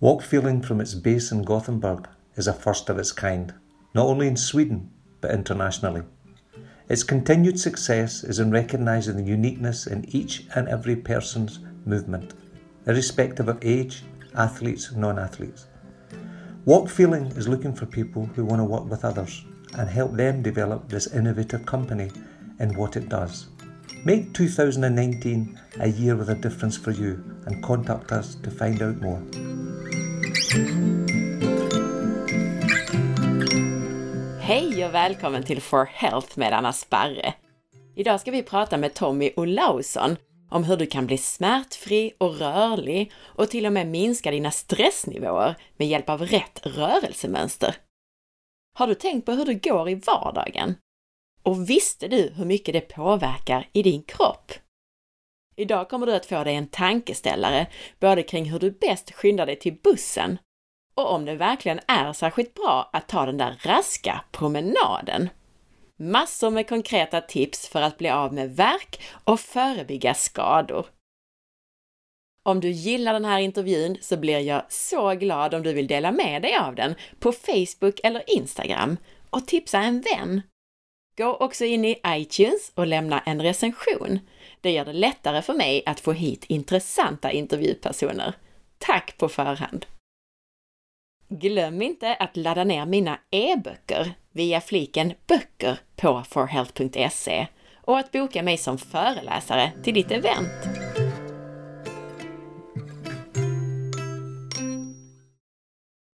Walk Feeling from its base in Gothenburg is a first of its kind, not only in Sweden but internationally. Its continued success is in recognising the uniqueness in each and every person's movement, irrespective of age, athletes, non athletes. Walk Feeling is looking for people who want to work with others and help them develop this innovative company in what it does. Make 2019 a year with a difference for you and contact us to find out more. Hej och välkommen till For Health med Anna Sparre. Idag ska vi prata med Tommy Olausson om hur du kan bli smärtfri och rörlig och till och med minska dina stressnivåer med hjälp av rätt rörelsemönster. Har du tänkt på hur det går i vardagen? Och visste du hur mycket det påverkar i din kropp? Idag kommer du att få dig en tankeställare både kring hur du bäst skyndar dig till bussen och om det verkligen är särskilt bra att ta den där raska promenaden. Massor med konkreta tips för att bli av med värk och förebygga skador. Om du gillar den här intervjun så blir jag så glad om du vill dela med dig av den på Facebook eller Instagram och tipsa en vän. Gå också in i iTunes och lämna en recension. Det gör det lättare för mig att få hit intressanta intervjupersoner. Tack på förhand! Glöm inte att ladda ner mina e-böcker via fliken Böcker på forhealth.se och att boka mig som föreläsare till ditt event.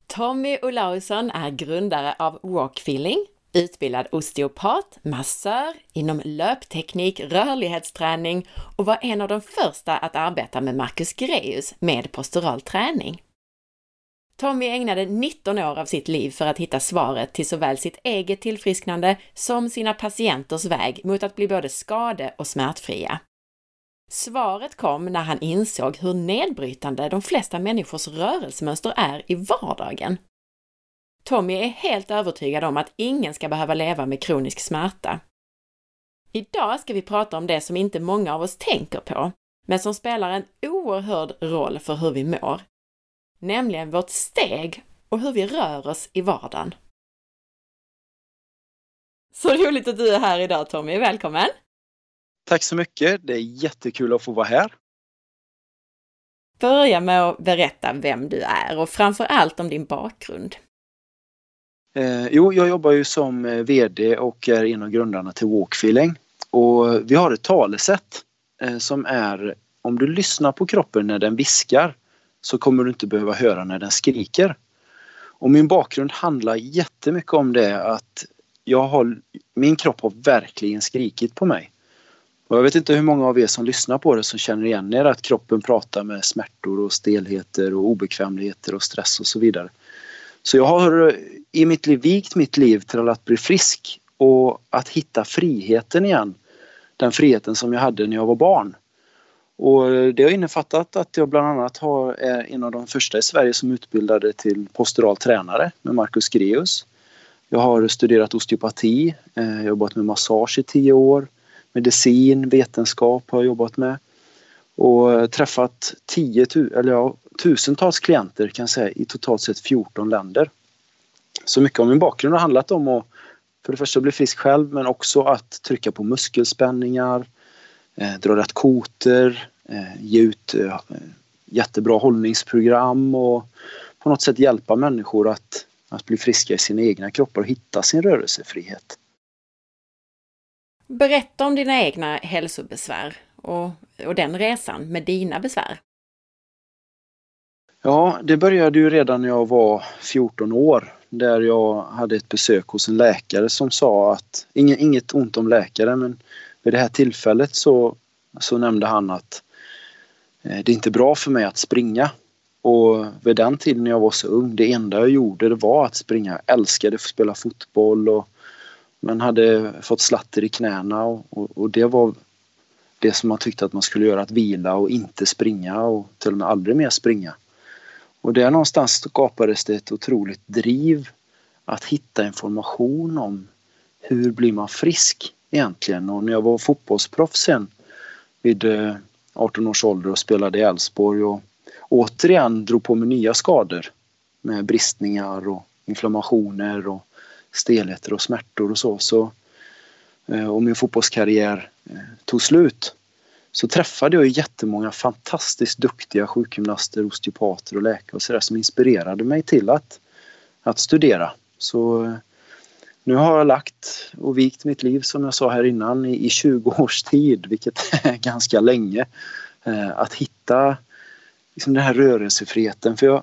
Tommy Olausson är grundare av Walkfeeling, utbildad osteopat, massör inom löpteknik, rörlighetsträning och var en av de första att arbeta med Marcus Greus med postural träning. Tommy ägnade 19 år av sitt liv för att hitta svaret till såväl sitt eget tillfrisknande som sina patienters väg mot att bli både skade och smärtfria. Svaret kom när han insåg hur nedbrytande de flesta människors rörelsemönster är i vardagen. Tommy är helt övertygad om att ingen ska behöva leva med kronisk smärta. Idag ska vi prata om det som inte många av oss tänker på, men som spelar en oerhörd roll för hur vi mår, nämligen vårt steg och hur vi rör oss i vardagen. Så roligt att du är här idag Tommy, välkommen! Tack så mycket, det är jättekul att få vara här. Börja med att berätta vem du är och framför allt om din bakgrund. Eh, jo, jag jobbar ju som eh, VD och är en av grundarna till Walkfeeling. Och vi har ett talesätt eh, som är om du lyssnar på kroppen när den viskar så kommer du inte behöva höra när den skriker. Och min bakgrund handlar jättemycket om det att jag har, min kropp har verkligen skrikit på mig. Och jag vet inte hur många av er som lyssnar på det som känner igen er att kroppen pratar med smärtor och stelheter och obekvämligheter och stress och så vidare. Så jag har eh, i mitt liv vikt mitt liv till att bli frisk och att hitta friheten igen. Den friheten som jag hade när jag var barn. Och eh, det har innefattat att jag bland annat har, är en av de första i Sverige som utbildade till postural tränare med Marcus Greus. Jag har studerat osteopati, eh, jobbat med massage i tio år. Medicin, vetenskap har jag jobbat med. Och eh, träffat tio, eller ja, tusentals klienter kan jag säga i totalt sett 14 länder. Så mycket av min bakgrund har handlat om att för det första bli frisk själv men också att trycka på muskelspänningar, eh, dra rätt koter, eh, ge ut eh, jättebra hållningsprogram och på något sätt hjälpa människor att, att bli friska i sina egna kroppar och hitta sin rörelsefrihet. Berätta om dina egna hälsobesvär och, och den resan med dina besvär. Ja, det började ju redan när jag var 14 år där jag hade ett besök hos en läkare som sa att, inget ont om läkare men vid det här tillfället så, så nämnde han att eh, det är inte bra för mig att springa. Och vid den tiden när jag var så ung, det enda jag gjorde det var att springa. Jag älskade att spela fotboll och men hade fått slatter i knäna och, och, och, det var det som man tyckte att man skulle göra, att vila och inte springa och till och med aldrig mer springa. Och där någonstans skapades det ett otroligt driv att hitta information om hur blir man frisk egentligen. Och när jag var fotbollsproffs sen vid eh, 18 års ålder och spelade i Elfsborg och återigen drog på mig nya skador med bristningar och inflammationer och stelheter och smärtor och så. så eh, och min fotbollskarriär eh, tog slut så träffade jag jättemånga fantastiskt duktiga sjukgymnaster, osteopater och läkare och så där, som inspirerade mig till att, att studera. Så eh, nu har jag lagt och vikt mitt liv som jag sa här innan i, i 20 års tid, vilket är ganska länge. Eh, att hitta liksom den här rörelsefriheten. För jag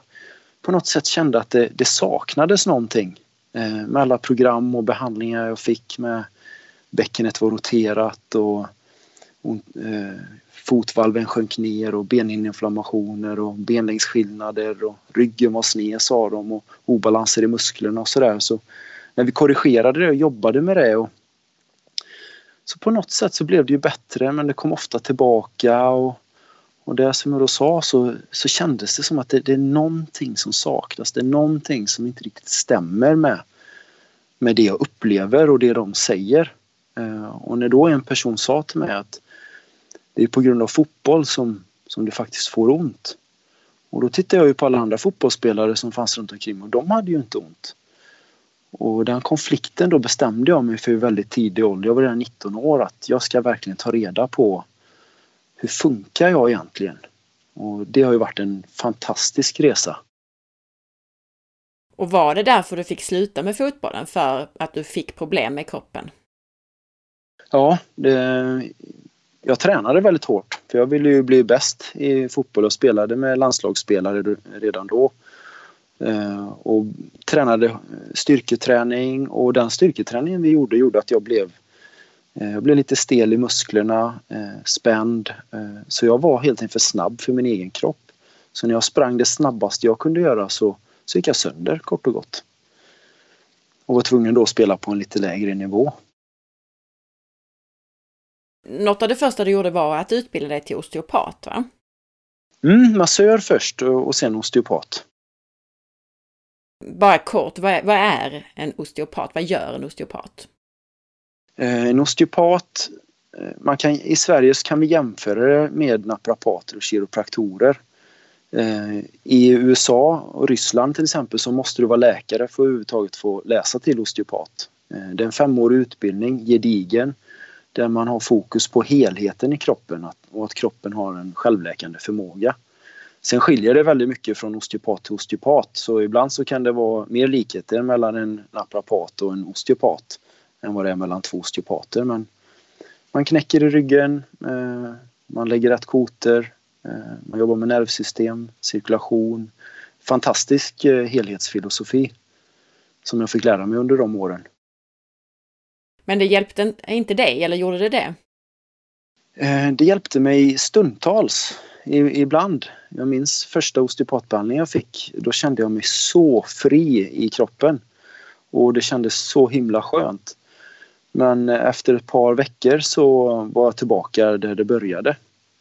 på något sätt kände att det, det saknades någonting eh, med alla program och behandlingar jag fick med bäckenet var roterat och, Eh, fotvalven sjönk ner och benhinneinflammationer och benlängdsskillnader och ryggen var sned sa de och obalanser i musklerna och sådär. Så när vi korrigerade det och jobbade med det och så på något sätt så blev det ju bättre men det kom ofta tillbaka och och det som jag då sa så, så kändes det som att det, det, är någonting som saknas. Det är någonting som inte riktigt stämmer med, med det jag upplever och det de säger. Eh, och när då en person sa till mig att det är på grund av fotboll som, som du faktiskt får ont. Och då tittade jag ju på alla andra fotbollsspelare som fanns runt omkring och de hade ju inte ont. Och den konflikten då bestämde jag mig för väldigt tidig ålder, jag var redan 19 år, att jag ska verkligen ta reda på hur funkar jag egentligen? Och det har ju varit en fantastisk resa. Och var det därför du fick sluta med fotbollen? För att du fick problem med kroppen? Ja, det, jag tränade väldigt hårt. För jag ville ju bli bäst i fotboll och spelade med landslagsspelare redan då. Eh, och tränade styrketräning och den styrketräningen vi gjorde gjorde att jag blev eh, jag blev lite stel i musklerna, eh, spänd. Eh, så jag var helt enkelt för snabb för min egen kropp. Så när jag sprang det snabbaste jag kunde göra så, så gick jag sönder kort och gott. Och var tvungen då att spela på en lite lägre nivå. Något av det första du gjorde var att utbilda dig till osteopat, va? Mm, massör först och sen osteopat. Bara kort, vad är, vad är en osteopat? Vad gör en osteopat? Eh, en osteopat, eh, man kan, i Sverige kan vi jämföra det med naprapater och kiropraktorer. Eh, I USA och Ryssland till exempel så måste du vara läkare för att överhuvudtaget få läsa till osteopat. Det är en femårig utbildning, gedigen, där man har fokus på helheten i kroppen och att kroppen har en självläkande förmåga. Sen skiljer det väldigt mycket från osteopat till osteopat så ibland så kan det vara mer likheter mellan en naprapat och en osteopat än vad det är mellan två osteopater. Men man knäcker i ryggen, eh, man lägger rätt koter, eh, man jobbar med nervsystem, cirkulation. Fantastisk eh, helhetsfilosofi som jag fick lära mig under de åren. Men det hjälpte inte dig, eller gjorde det det? Eh, det hjälpte mig stundtals, ibland. Jag minns första osteopatbehandlingen jag fick. Då kände jag mig så fri i kroppen. Och det kändes så himla skönt. Men efter ett par veckor så var jag tillbaka där det började.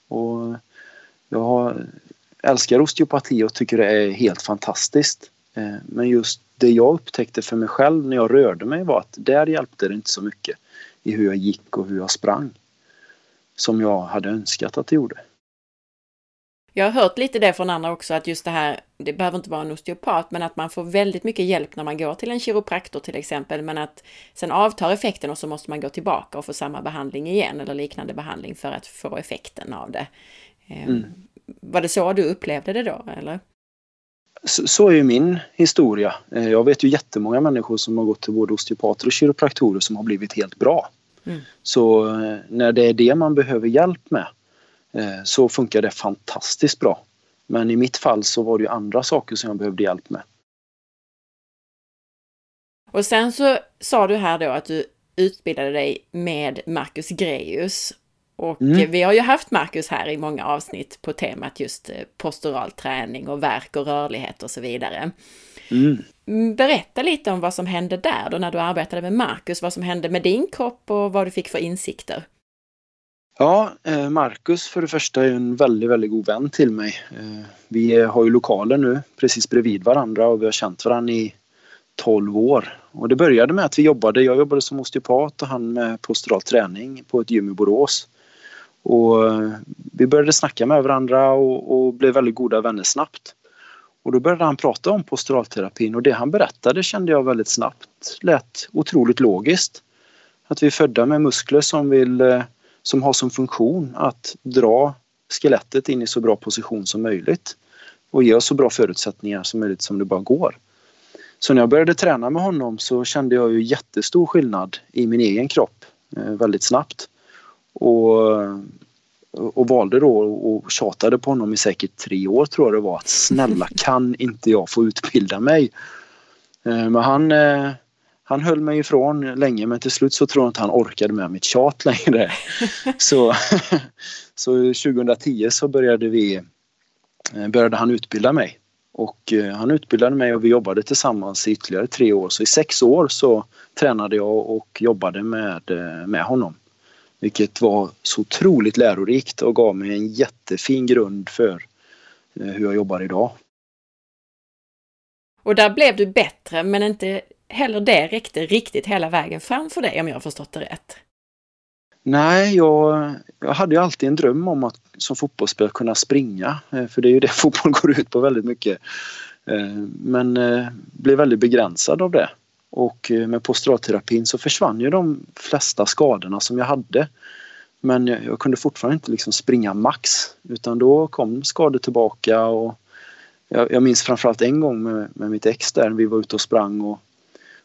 Och jag älskar osteopati och tycker det är helt fantastiskt. Eh, men just det jag upptäckte för mig själv när jag rörde mig var att där hjälpte det inte så mycket i hur jag gick och hur jag sprang. Som jag hade önskat att det gjorde. Jag har hört lite det från andra också, att just det här, det behöver inte vara en osteopat, men att man får väldigt mycket hjälp när man går till en kiropraktor till exempel, men att sen avtar effekten och så måste man gå tillbaka och få samma behandling igen eller liknande behandling för att få effekten av det. Ehm, mm. Var det så du upplevde det då, eller? Så, är ju min historia. Eh, jag vet ju jättemånga människor som har gått till både osteopater och kiropraktorer som har blivit helt bra. Mm. Så eh, när det är det man behöver hjälp med Eh, så funkar det fantastiskt bra. Men i mitt fall så var det ju andra saker som jag behövde hjälp med. Och sen så sa du här då att du utbildade dig med Marcus Greus. Och mm. vi har ju haft Marcus här i många avsnitt på temat just eh, postural träning och verk och rörlighet och så vidare. Mm. mm. Berätta lite om vad som hände där då när du arbetade med Marcus, vad som hände med din kropp och vad du fick för insikter. Ja, eh, Marcus för det första är en väldigt, väldigt god vän till mig. Eh, vi har ju lokaler nu precis bredvid varandra och vi har känt varandra i 12 år. Och det började med att vi jobbade, jag jobbade som osteopat och han med postural träning på ett gym i Borås. Och eh, vi började snacka med varandra och, och blev väldigt goda vänner snabbt. Och då började han prata om posturalterapin och det han berättade kände jag väldigt snabbt lät otroligt logiskt. Att vi är födda med muskler som, vill, eh, som har som funktion att dra skelettet in i så bra position som möjligt och ge oss så bra förutsättningar som möjligt som det bara går. Så när jag började träna med honom så kände jag ju jättestor skillnad i min egen kropp eh, väldigt snabbt. Och, och valde då och tjatade på honom i säkert tre år tror jag det var att snälla kan inte jag få utbilda mig? Eh, men han, eh, han höll mig ifrån länge men till slut så tror jag inte han orkade med mitt tjat längre. så, så 2010 så började vi började han utbilda mig och eh, han utbildade mig och vi jobbade tillsammans i ytterligare tre år. Så i sex år så tränade jag och jobbade med, eh, med honom. Vilket var så otroligt lärorikt och gav mig en jättefin grund för eh, hur jag jobbar idag. Och där blev du bättre men inte heller det räckte riktigt hela vägen fram för dig om jag har förstått det rätt. Nej, jag, jag hade ju alltid en dröm om att som fotbollsspelare kunna springa. Eh, för det är ju det fotboll går ut på väldigt mycket. Eh, men blev väldigt begränsad av det. Och eh, med posturalterapin så försvann ju de flesta skadorna som jag hade. Men jag kunde fortfarande inte liksom springa max utan då kom skador tillbaka och jag, jag minns framförallt en gång med, med mitt ex där vi var ute och sprang och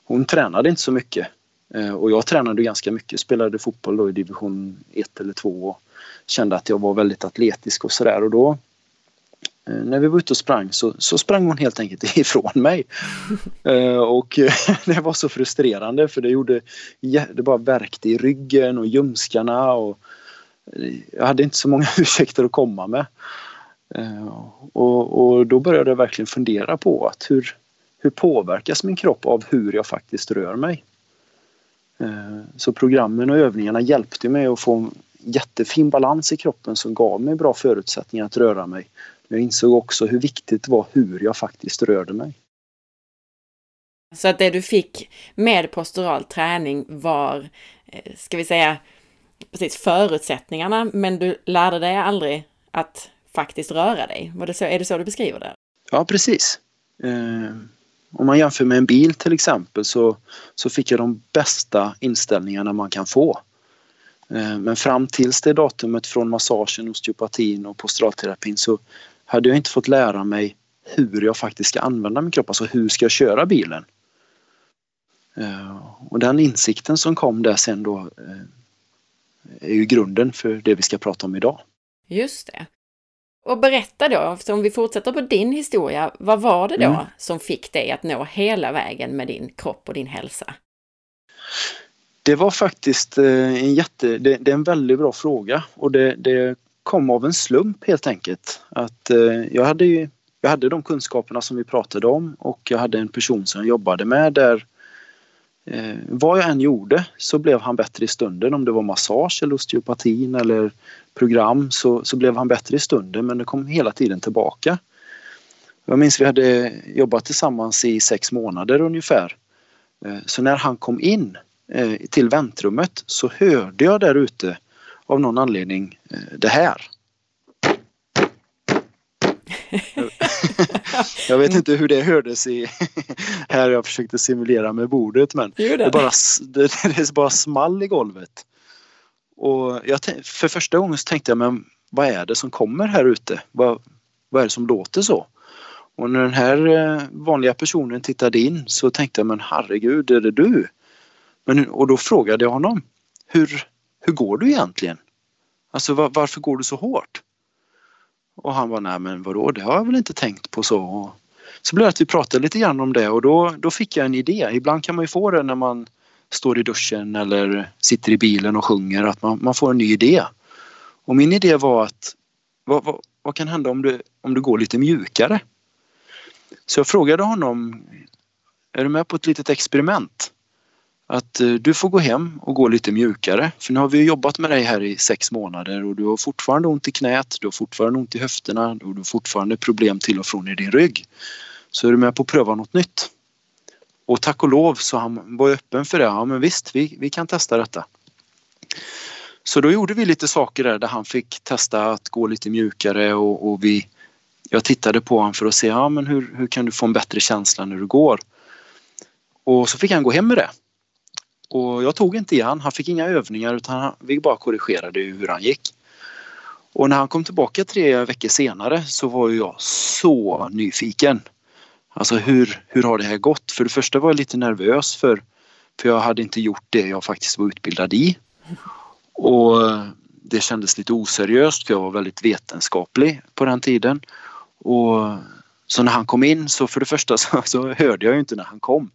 hon tränade inte så mycket eh, och jag tränade ganska mycket, spelade fotboll då i division 1 eller 2 och kände att jag var väldigt atletisk och sådär och då Eh, när vi var ute och sprang så, så sprang hon helt enkelt ifrån mig. Eh, och det var så frustrerande för det gjorde, det bara värkte i ryggen och ljumskarna och eh, jag hade inte så många ursäkter att komma med. Eh, och, och då började jag verkligen fundera på att hur, hur påverkas min kropp av hur jag faktiskt rör mig? Eh, så programmen och övningarna hjälpte mig att få en jättefin balans i kroppen som gav mig bra förutsättningar att röra mig. Jag insåg också hur viktigt det var hur jag faktiskt rörde mig. Så att det du fick med postural träning var, eh, ska vi säga, precis förutsättningarna, men du lärde dig aldrig att faktiskt röra dig. Var det så, är det så du beskriver det? Ja, precis. Eh, om man jämför med en bil till exempel så, så fick jag de bästa inställningarna man kan få. Eh, men fram tills det datumet från massagen, osteopatin och posturalterapin så hade jag inte fått lära mig hur jag faktiskt ska använda min kropp, alltså hur ska jag köra bilen? Eh, och den insikten som kom där sen då eh, är ju grunden för det vi ska prata om idag. Just det. Och berätta då, om vi fortsätter på din historia, vad var det då mm. som fick dig att nå hela vägen med din kropp och din hälsa? Det var faktiskt eh, en jätte, det, det är en väldigt bra fråga och det, det, kom av en slump helt enkelt. Att eh, jag hade ju, jag hade de kunskaperna som vi pratade om och jag hade en person som jag jobbade med där eh, vad jag än gjorde så blev han bättre i stunden om det var massage eller osteopatin eller program så, så blev han bättre i stunden men det kom hela tiden tillbaka. Jag minns vi hade jobbat tillsammans i sex månader ungefär. Eh, så när han kom in eh, till väntrummet så hörde jag där ute av någon anledning eh, det här. jag vet inte hur det hördes i här jag försökte simulera med bordet men det bara, det, det bara small i golvet. Och jag, för första gången så tänkte jag, men vad är det som kommer här ute? Vad, vad är det som låter så? Och när den här eh, vanliga personen tittade in så tänkte jag, men herregud, är det du? Men, och då frågade jag honom, hur, hur går du egentligen? Alltså var, varför går du så hårt? Och han var nej men vadå, det har jag väl inte tänkt på så. Och så blev det att vi pratade lite grann om det och då, då fick jag en idé. Ibland kan man ju få det när man står i duschen eller sitter i bilen och sjunger, att man, man får en ny idé. Och min idé var att vad, vad, vad kan hända om du, om du går lite mjukare? Så jag frågade honom, är du med på ett litet experiment? Att eh, du får gå hem och gå lite mjukare. För nu har vi jobbat med dig här i sex månader och du har fortfarande ont i knät, du har fortfarande ont i höfterna och du har fortfarande problem till och från i din rygg. Så är du med på att pröva något nytt? Och tack och lov så han var öppen för det. Ja men visst, vi, vi kan testa detta. Så då gjorde vi lite saker där, där han fick testa att gå lite mjukare och, och vi, jag tittade på honom för att se ja, men hur, hur kan du få en bättre känsla när du går. Och så fick han gå hem med det. Och jag tog inte i han, han fick inga övningar utan han, vi bara korrigerade hur han gick. Och när han kom tillbaka tre veckor senare så var jag så nyfiken. Alltså hur, hur har det här gått? För det första var jag lite nervös för, för jag hade inte gjort det jag faktiskt var utbildad i. Och det kändes lite oseriöst för jag var väldigt vetenskaplig på den tiden. Och så när han kom in så för det första så, så hörde jag ju inte när han kom.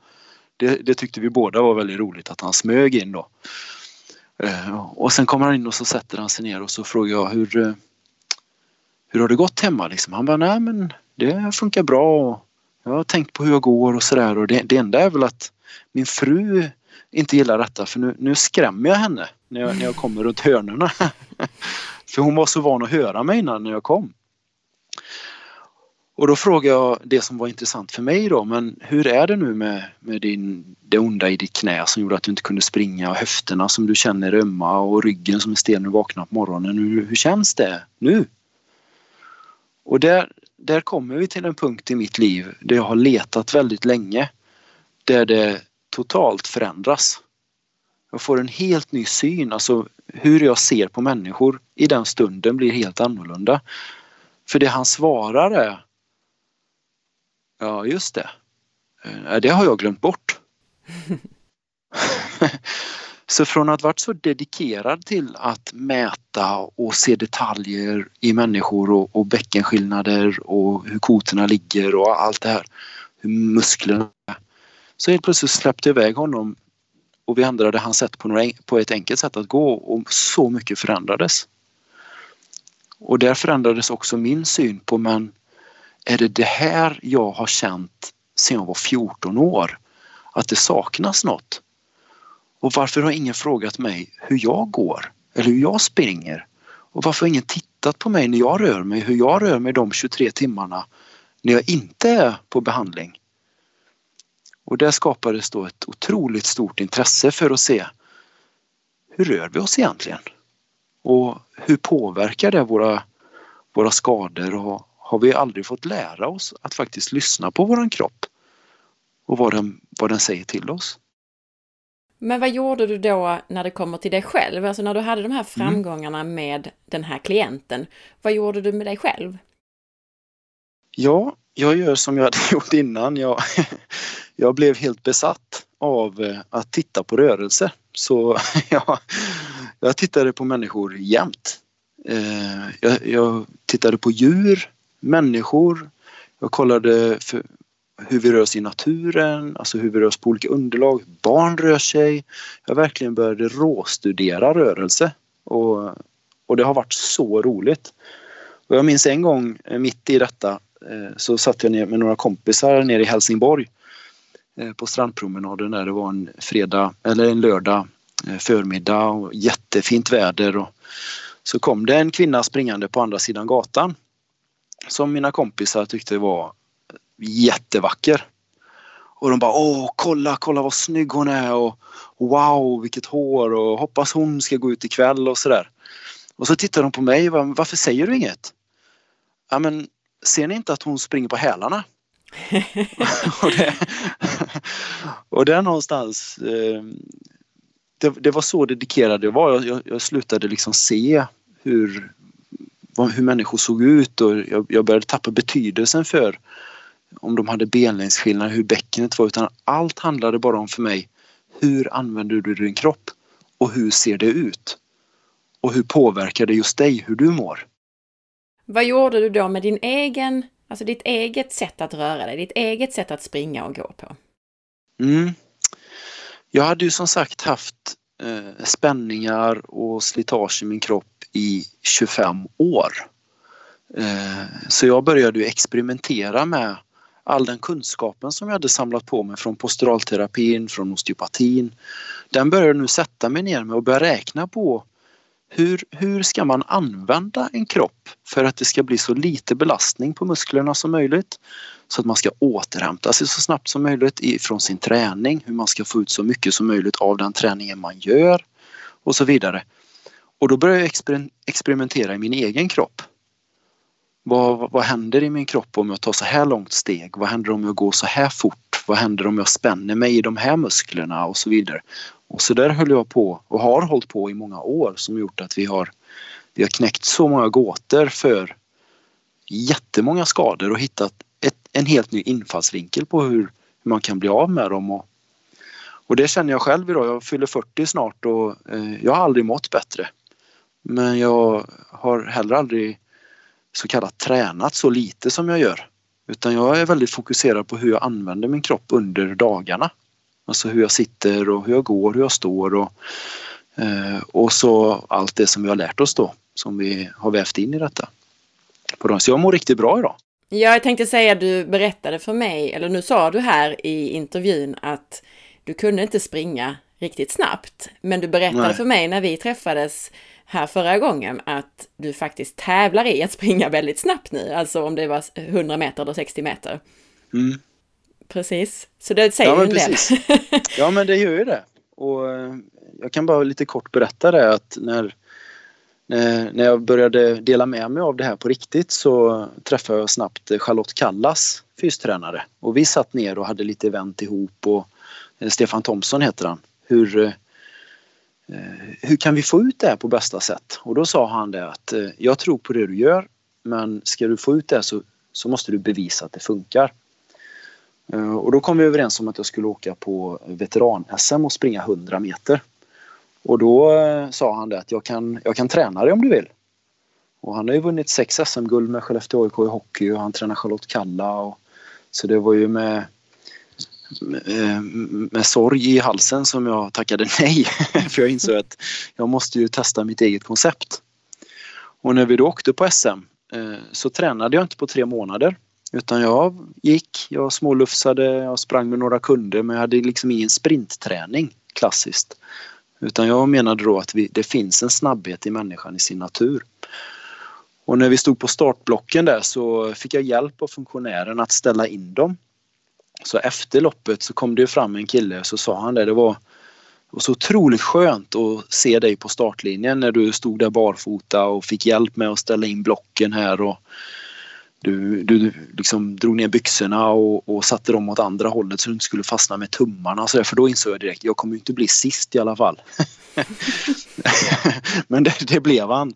Det, det, tyckte vi båda var väldigt roligt att han smög in då. Eh, och sen kommer han in och så sätter han sig ner och så frågar jag hur, eh, hur har det gått hemma? Liksom. Han bara, nej men det funkar bra. Jag har tänkt på hur jag går och sådär och det, det enda är väl att min fru inte gillar detta för nu, nu skrämmer jag henne när jag, när jag kommer runt hörnorna. för hon var så van att höra mig innan när jag kom. Och då frågade jag det som var intressant för mig då, men hur är det nu med, med din, det onda i ditt knä som gjorde att du inte kunde springa och höfterna som du känner ömma och ryggen som är stel när du vaknar på morgonen. Hur, hur känns det nu? Och där, där kommer vi till en punkt i mitt liv där jag har letat väldigt länge. Där det totalt förändras. Jag får en helt ny syn, alltså hur jag ser på människor i den stunden blir helt annorlunda. För det han svarar är Ja, just det. Eh, det har jag glömt bort. så från att varit så dedikerad till att mäta och se detaljer i människor och, och bäckenskillnader och hur kotorna ligger och allt det här, hur musklerna så helt plötsligt släppte jag iväg honom och vi ändrade hans sätt på, några, på ett enkelt sätt att gå och så mycket förändrades. Och där förändrades också min syn på men är det det här jag har känt sedan jag var 14 år? Att det saknas något? Och varför har ingen frågat mig hur jag går eller hur jag springer? Och varför har ingen tittat på mig när jag rör mig, hur jag rör mig de 23 timmarna när jag inte är på behandling? Och där skapades då ett otroligt stort intresse för att se hur rör vi oss egentligen? Och hur påverkar det våra, våra skador och har vi aldrig fått lära oss att faktiskt lyssna på våran kropp och vad den, vad den säger till oss. Men vad gjorde du då när det kommer till dig själv? Alltså när du hade de här mm. framgångarna mm. med den här klienten. Vad gjorde du med dig själv? Ja, jag gör som jag hade gjort innan. Jag, jag blev helt besatt av eh, att titta på rörelse. Så ja, jag tittade på människor jämt. Eh, jag, jag tittade på djur människor. Jag kollade hur vi rör oss i naturen, alltså hur vi rör oss på olika underlag. Barn rör sig. Jag verkligen började råstudera rörelse och, och det har varit så roligt. Och jag minns en gång eh, mitt i detta eh, så satt jag ner med några kompisar nere i Helsingborg eh, på strandpromenaden när det var en fredag eller en lördag förmiddag och jättefint väder. Och så kom det en kvinna springande på andra sidan gatan som mina kompisar tyckte var jättevacker. Och de bara åh kolla, kolla vad snygg hon är och wow vilket hår och hoppas hon ska gå ut ikväll och sådär. Och så tittar de på mig varför säger du inget? Ja men ser ni inte att hon springer på hälarna? och, det, och där någonstans eh, det, det, var så dedikerad jag var. Jag, jag slutade liksom se hur hur människor såg ut och jag, jag började tappa betydelsen för om de hade benlängdsskillnader, hur bäckenet var utan allt handlade bara om för mig hur använder du din kropp och hur ser det ut? Och hur påverkar det just dig, hur du mår? Vad gjorde du då med din egen, alltså ditt eget sätt att röra dig, ditt eget sätt att springa och gå på? Mm. Jag hade ju som sagt haft eh, spänningar och slitage i min kropp i 25 år. Eh, så jag började experimentera med all den kunskapen som jag hade samlat på mig från posturalterapin, från osteopatin. Den började nu sätta mig ner med och börja räkna på hur, hur ska man använda en kropp för att det ska bli så lite belastning på musklerna som möjligt så att man ska återhämta sig så snabbt som möjligt ifrån sin träning, hur man ska få ut så mycket som möjligt av den träningen man gör och så vidare och då började jag exper experimentera i min egen kropp. Vad, vad händer i min kropp om jag tar så här långt steg? Vad händer om jag går så här fort? Vad händer om jag spänner mig i de här musklerna och så vidare. Och så där höll jag på och har hållit på i många år som gjort att vi har, vi har knäckt så många gåtor för jättemånga skador och hittat ett, en helt ny infallsvinkel på hur, hur man kan bli av med dem. Och, och det känner jag själv idag. Jag fyller 40 snart och eh, jag har aldrig mått bättre. Men jag har heller aldrig så kallat tränat så lite som jag gör. Utan jag är väldigt fokuserad på hur jag använder min kropp under dagarna. Alltså hur jag sitter och hur jag går, hur jag står och, eh, och så allt det som vi har lärt oss då som vi har vävt in i detta. Så jag mår riktigt bra idag. Ja, jag tänkte säga, du berättade för mig, eller nu sa du här i intervjun att du kunde inte springa riktigt snabbt. Men du berättade Nej. för mig när vi träffades här förra gången att du faktiskt tävlar i att springa väldigt snabbt nu, alltså om det var 100 meter eller 60 meter. Mm. Precis, så det säger ja, en del. ja, men det gör ju det. Och eh, jag kan bara lite kort berätta det att när, när jag började dela med mig av det här på riktigt så träffade jag snabbt Charlotte Kallas, fystränare. Och vi satt ner och hade lite event ihop och eh, Stefan Thomsson heter han. Hur, eh, Eh, hur kan vi få ut det här på bästa sätt? Och då sa han det att eh, jag tror på det du gör men ska du få ut det så, så måste du bevisa att det funkar. Eh, och då kom vi överens om att jag skulle åka på veteran-SM och springa 100 meter. Och då sa han det att jag kan, jag kan träna dig om du vill. Och han har ju vunnit sex SM-guld med Skellefteå AIK i hockey och han tränar Charlotte Kalla. Och, så det var ju med, Eh, med, sorg i halsen som jag tackade nej. För jag insåg att jag måste ju testa mitt eget koncept. Och när vi då åkte på SM eh, så tränade jag inte på tre månader. Utan jag gick, jag smålufsade, jag sprang med några kunder men jag hade liksom ingen sprintträning klassiskt. Utan jag menade då att vi, det finns en snabbhet i människan i sin natur. Och när vi stod på startblocken där så fick jag hjälp av funktionären att ställa in dem. Så efter loppet så kom det fram en kille och så sa han det, det var, det var så otroligt skönt att se dig på startlinjen när du stod där barfota och fick hjälp med att ställa in blocken här och du, du liksom drog ner byxorna och, och satte dem åt andra hållet så du inte skulle fastna med tummarna. Så där, för då insåg jag direkt, jag kommer inte bli sist i alla fall. Men det, det, blev han.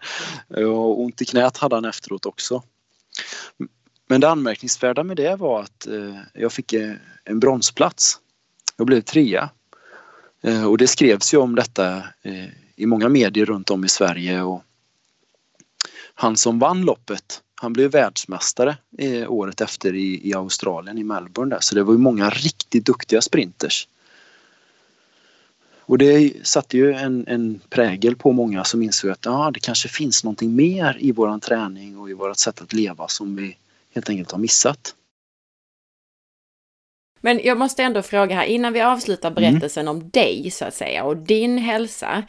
Och ont i knät hade han efteråt också. Men det anmärkningsvärda med det var att eh, jag fick eh, en bronsplats. Jag blev trea. Eh, och det skrevs ju om detta eh, i många medier runt om i Sverige. Och han som vann loppet han blev världsmästare eh, året efter i, i Australien, i Melbourne där. Så det var ju många riktigt duktiga sprinters. Och det satte ju en, en prägel på många som insåg att ah, det kanske finns någonting mer i våran träning och i vårt sätt att leva som vi helt enkelt har missat. Men jag måste ändå fråga här, innan vi avslutar mm. berättelsen mm. om dig så att säga och din hälsa.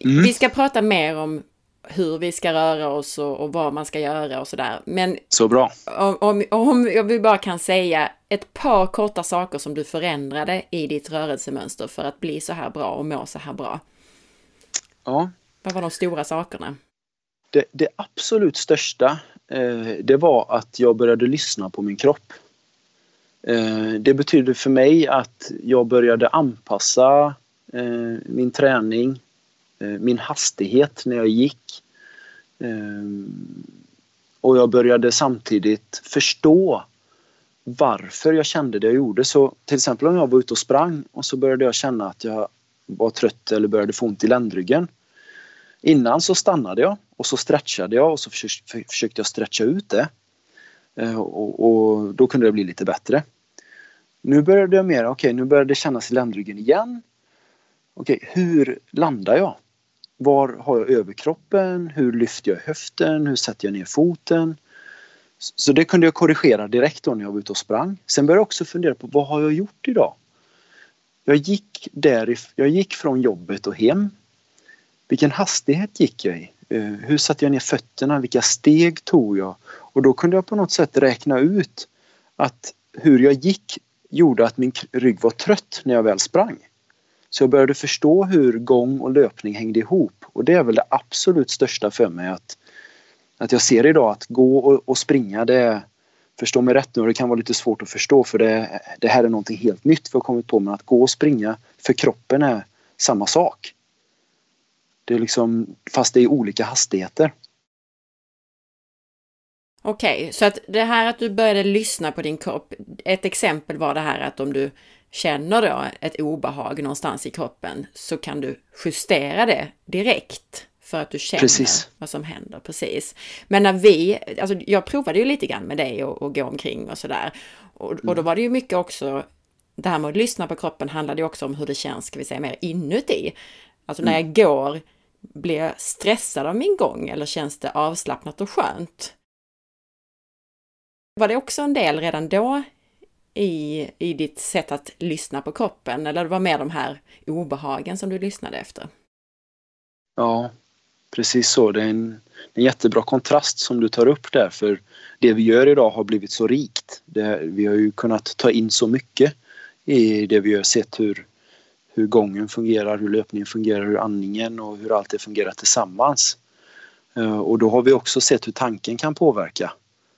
Mm. Vi ska prata mer om hur vi ska röra oss och, och vad man ska göra och sådär. Men så bra. Om, om, om jag bara kan säga ett par korta saker som du förändrade i ditt rörelsemönster för att bli så här bra och må så här bra. Ja. Vad var de stora sakerna? Det, det absolut största, Eh, det var att jag började lyssna på min kropp. Eh, det betyder för mig att jag började anpassa eh, min träning Eh, min hastighet när jag gick. Eh, och jag började samtidigt förstå varför jag kände det jag gjorde. Så till exempel om jag var ute och sprang och så började jag känna att jag var trött eller började få ont i ländryggen. Innan så stannade jag och så stretchade jag och så försökte jag stretcha ut det. Eh, och, och då kunde det bli lite bättre. Nu började jag mer, okej okay, nu började det kännas i ländryggen igen. Okej, okay, hur landar jag? Var har jag överkroppen? Hur lyfter jag höften? Hur sätter jag ner foten? Så det kunde jag korrigera direkt då när jag var ute och sprang. Sen började jag också fundera på vad har jag gjort idag? Jag gick, där, jag gick från jobbet och hem. Vilken hastighet gick jag i? Eh, hur satte jag ner fötterna? Vilka steg tog jag? Och då kunde jag på något sätt räkna ut att hur jag gick gjorde att min rygg var trött när jag väl sprang. Så jag började förstå hur gång och löpning hängde ihop och det är väl det absolut största för mig att, att jag ser idag att gå och, och springa det är Förstå mig rätt nu, det kan vara lite svårt att förstå för det, det här är någonting helt nytt för har kommit på men att gå och springa för kroppen är samma sak. Det är liksom, fast det är olika hastigheter. Okej, okay, så att det här att du började lyssna på din kropp, ett exempel var det här att om du känner då ett obehag någonstans i kroppen så kan du justera det direkt för att du känner precis. vad som händer. Precis. Men när vi, alltså jag provade ju lite grann med dig och, och gå omkring och sådär. Och, och då mm. var det ju mycket också, det här med att lyssna på kroppen handlade ju också om hur det känns, ska vi säga, mer inuti. Alltså när mm. jag går, blir jag stressad av min gång eller känns det avslappnat och skönt? Var det också en del redan då i, i ditt sätt att lyssna på kroppen eller det var mer de här obehagen som du lyssnade efter? Ja, precis så. Det är en, en jättebra kontrast som du tar upp där för det vi gör idag har blivit så rikt. Det, vi har ju kunnat ta in så mycket i det vi har sett hur, hur gången fungerar, hur löpningen fungerar, hur andningen och hur allt det fungerar tillsammans. Eh, och då har vi också sett hur tanken kan påverka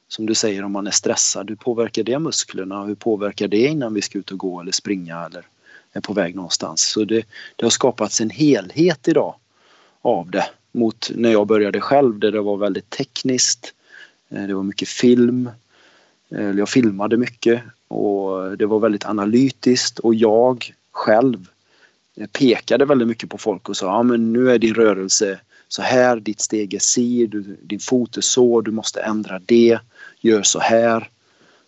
som du säger om man är stressad, hur påverkar det musklerna? Hur påverkar det innan vi ska ut och gå eller springa eller är på väg någonstans? Så det, det har skapats en helhet idag av det mot när jag började själv där det var väldigt tekniskt. Eh, det var mycket film. Jag filmade mycket och det var väldigt analytiskt och jag själv pekade väldigt mycket på folk och sa ja men nu är din rörelse så här, ditt steg är si, din fot är så, du måste ändra det gör så här.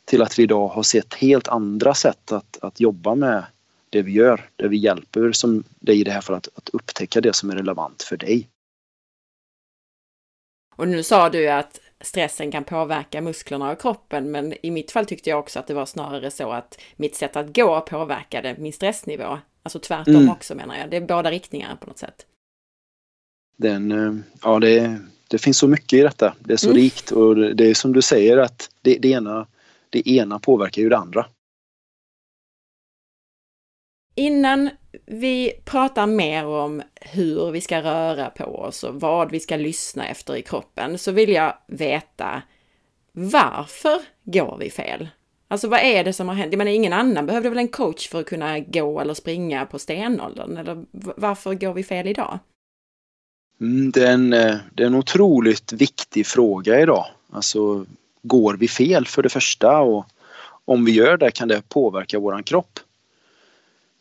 Till att vi idag har sett helt andra sätt att, att jobba med det vi gör. Där vi hjälper som dig i det här för att, att upptäcka det som är relevant för dig. Och nu sa du att stressen kan påverka musklerna och kroppen, men i mitt fall tyckte jag också att det var snarare så att mitt sätt att gå påverkade min stressnivå. Alltså tvärtom mm. också menar jag. Det är båda riktningar på något sätt. Den, eh, ja det, det finns så mycket i detta. Det är så mm. rikt och det är som du säger att det, det, ena, det ena påverkar ju det andra. Innan vi pratar mer om hur vi ska röra på oss och vad vi ska lyssna efter i kroppen så vill jag veta varför går vi fel? Alltså vad är det som har hänt? Jag menar ingen annan behövde väl en coach för att kunna gå eller springa på stenåldern? Eller varför går vi fel idag? Mm, det, är en, eh, det är en otroligt viktig fråga idag. Alltså, går vi fel för det första och om vi gör det kan det påverka våran kropp.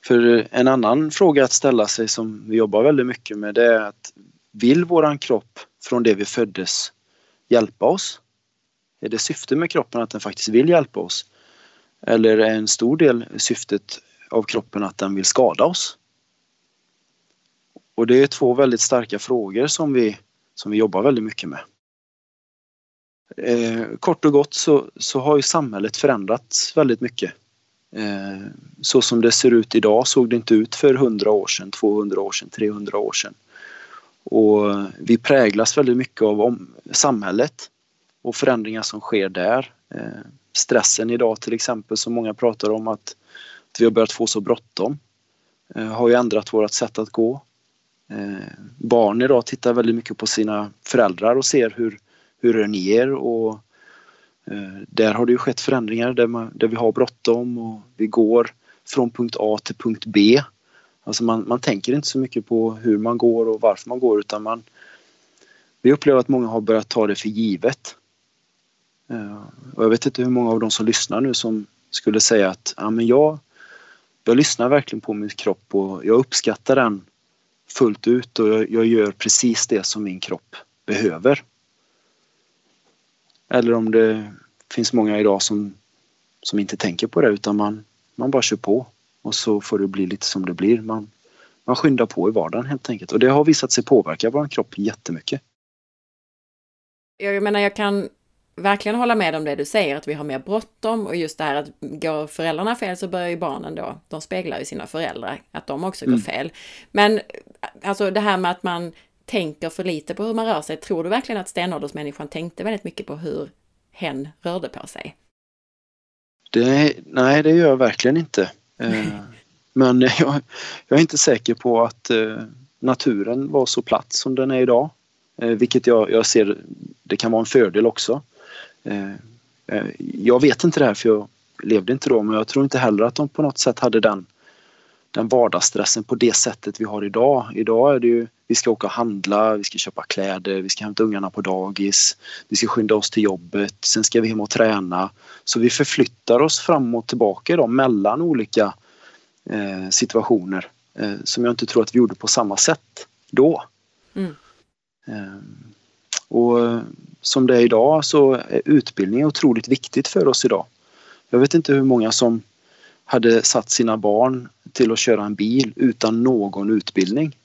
För en annan fråga att ställa sig som vi jobbar väldigt mycket med det är att vill våran kropp från det vi föddes hjälpa oss? Är det syftet med kroppen att den faktiskt vill hjälpa oss? Eller är en stor del syftet av kroppen att den vill skada oss? Och det är två väldigt starka frågor som vi, som vi jobbar väldigt mycket med. Eh, kort och gott så, så har ju samhället förändrats väldigt mycket. Eh, så som det ser ut idag såg det inte ut för 100 år sedan, 200 år sedan, 300 år sedan. Och vi präglas väldigt mycket av om, samhället och förändringar som sker där. Eh, stressen idag till exempel som många pratar om att, att vi har börjat få så bråttom eh, har ju ändrat vårt sätt att gå. Eh, barn idag tittar väldigt mycket på sina föräldrar och ser hur, hur rör ni er och eh, där har det ju skett förändringar där, man, där vi har bråttom och vi går från punkt A till punkt B. Alltså man, man tänker inte så mycket på hur man går och varför man går utan man vi upplever att många har börjat ta det för givet. Eh, och jag vet inte hur många av de som lyssnar nu som skulle säga att ja, men jag, jag lyssnar verkligen på min kropp och jag uppskattar den fullt ut och jag, jag gör precis det som min kropp behöver. Eller om det finns många idag som, som inte tänker på det utan man, man bara kör på och så får det bli lite som det blir. Man, man skyndar på i vardagen helt enkelt och det har visat sig påverka vår kropp jättemycket. Jag menar, jag kan verkligen hålla med om det du säger, att vi har mer bråttom och just det här att går föräldrarna fel så börjar ju barnen då, de speglar ju sina föräldrar, att de också mm. går fel. Men alltså det här med att man tänker för lite på hur man rör sig, tror du verkligen att stenåldersmänniskan tänkte väldigt mycket på hur hen rörde på sig? Det, nej, det gör jag verkligen inte. Eh, Men jag, jag är inte säker på att eh, naturen var så platt som den är idag. Eh, vilket jag, jag ser, det kan vara en fördel också. Eh, eh, jag vet inte det här för jag levde inte då men jag tror inte heller att de på något sätt hade den, den vardagsstressen på det sättet vi har idag. Idag är det ju, vi ska åka och handla, vi ska köpa kläder, vi ska hämta ungarna på dagis, vi ska skynda oss till jobbet, sen ska vi hem och träna. Så vi förflyttar oss fram och tillbaka då, mellan olika eh, situationer eh, som jag inte tror att vi gjorde på samma sätt då. Mm. Eh, och som det är idag så är utbildning otroligt viktigt för oss idag. Jag vet inte hur många som hade satt sina barn till att köra en bil utan någon utbildning.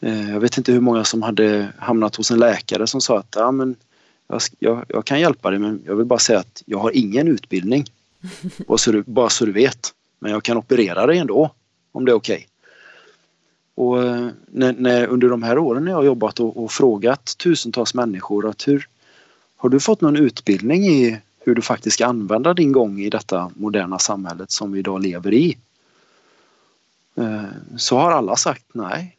Eh, jag vet inte hur många som hade hamnat hos en läkare som sa att ja, men jag, jag, kan hjälpa dig men jag vill bara säga att jag har ingen utbildning. Och så du, bara så du vet. Men jag kan operera dig ändå om det är okej. Okay. Och eh, när, när, under de här åren när jag har jobbat och, och, frågat tusentals människor att hur har du fått någon utbildning i hur du faktiskt ska använda din gång i detta moderna samhället som vi idag lever i? Eh, så har alla sagt nej.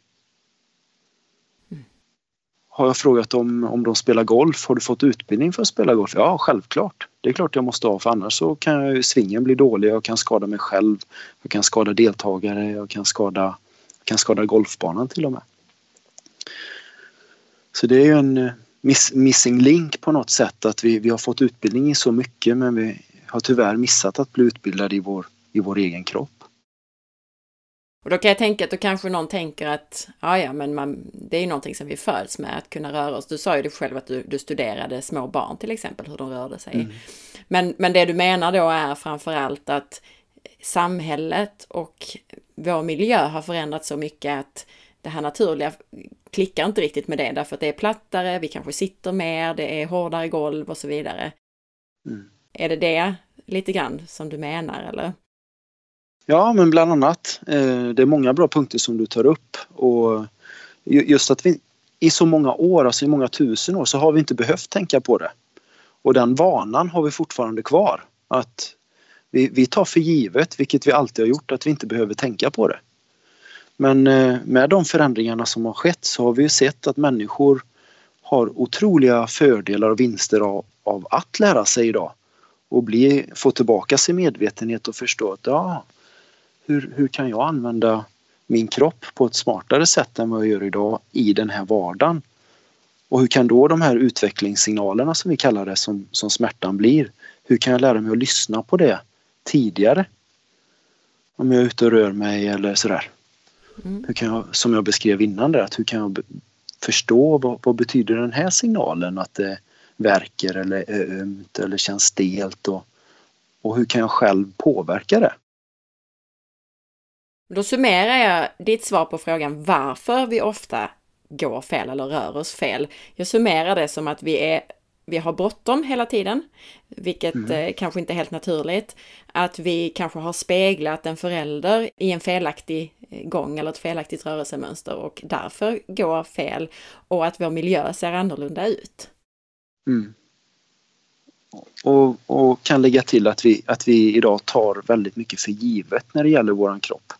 Har jag frågat om, om de spelar golf, har du fått utbildning för att spela golf? Ja, självklart. Det är klart jag måste ha för annars så kan jag, svingen bli dålig, jag kan skada mig själv, jag kan skada deltagare, jag kan skada kan skada golfbanan till och med. Så det är ju en eh, miss, missing link på något sätt att vi, vi har fått utbildning i så mycket men vi har tyvärr missat att bli utbildade i vår, i vår egen kropp. Och då kan jag tänka att då kanske någon tänker att ja, ja, men man, det är ju någonting som vi föds med, att kunna röra oss. Du sa ju det själv att du, du studerade små barn till exempel, hur de rörde sig. Mm. Men, men det du menar då är framför allt att samhället och vår miljö har förändrats så mycket att det här naturliga klickar inte riktigt med det därför att det är plattare, vi kanske sitter mer, det är hårdare golv och så vidare. Mm. Är det det lite grann som du menar eller? Ja, men bland annat. Eh, det är många bra punkter som du tar upp och just att vi i så många år, alltså i många tusen år, så har vi inte behövt tänka på det. Och den vanan har vi fortfarande kvar. Att vi, vi tar för givet, vilket vi alltid har gjort, att vi inte behöver tänka på det. Men eh, med de förändringarna som har skett så har vi sett att människor har otroliga fördelar och vinster av, av att lära sig idag och bli, få tillbaka sin medvetenhet och förstå att ja, hur, hur kan jag använda min kropp på ett smartare sätt än vad jag gör idag i den här vardagen? Och hur kan då de här utvecklingssignalerna som vi kallar det som, som smärtan blir, hur kan jag lära mig att lyssna på det tidigare. Om jag är ute och rör mig eller sådär. Mm. Hur kan jag, som jag beskrev innan där, att hur kan jag förstå vad, vad betyder den här signalen att det verkar eller är ömt eller känns stelt och, och hur kan jag själv påverka det? Då summerar jag ditt svar på frågan varför vi ofta går fel eller rör oss fel. Jag summerar det som att vi är vi har bråttom hela tiden, vilket mm. eh, kanske inte är helt naturligt. Att vi kanske har speglat en förälder i en felaktig eh, gång eller ett felaktigt rörelsemönster och därför går fel och att vår miljö ser annorlunda ut. Mm. Och, och, kan lägga till att vi, att vi idag tar väldigt mycket för givet när det gäller våran kropp.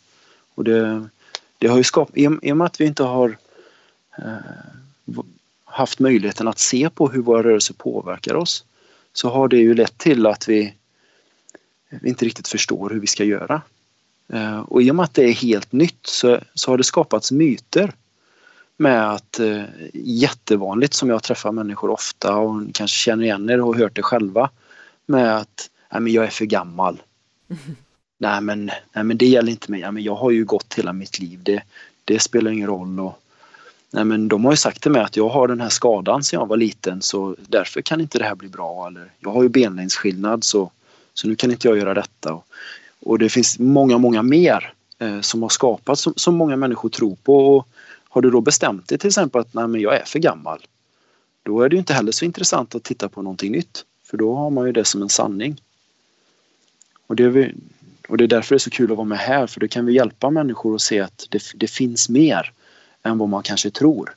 Och det, det har ju skapat, i, i och med att vi inte har eh, haft möjligheten att se på hur våra rörelser påverkar oss så har det ju lett till att vi inte riktigt förstår hur vi ska göra. Eh, och i och med att det är helt nytt så, så har det skapats myter med att eh, jättevanligt som jag träffar människor ofta och kanske känner igen er och hört det själva med att nej, men jag är för gammal. Mm. Nej, men, nej men det gäller inte mig. Ja, men jag har ju gått hela mitt liv. Det, det spelar ingen roll. Och, Nej men de har ju sagt till mig att jag har den här skadan sedan jag var liten så därför kan inte det här bli bra eller jag har ju benlängdsskillnad så, så nu kan inte jag göra detta. Och, och det finns många, många mer eh, som har skapats som, som, många människor tror på. Och har du då bestämt dig till exempel att nej men jag är för gammal då är det ju inte heller så intressant att titta på någonting nytt för då har man ju det som en sanning. Och det, är vi, och det är därför det är så kul att vara med här för då kan vi hjälpa människor att se att det, det finns mer än vad man kanske tror.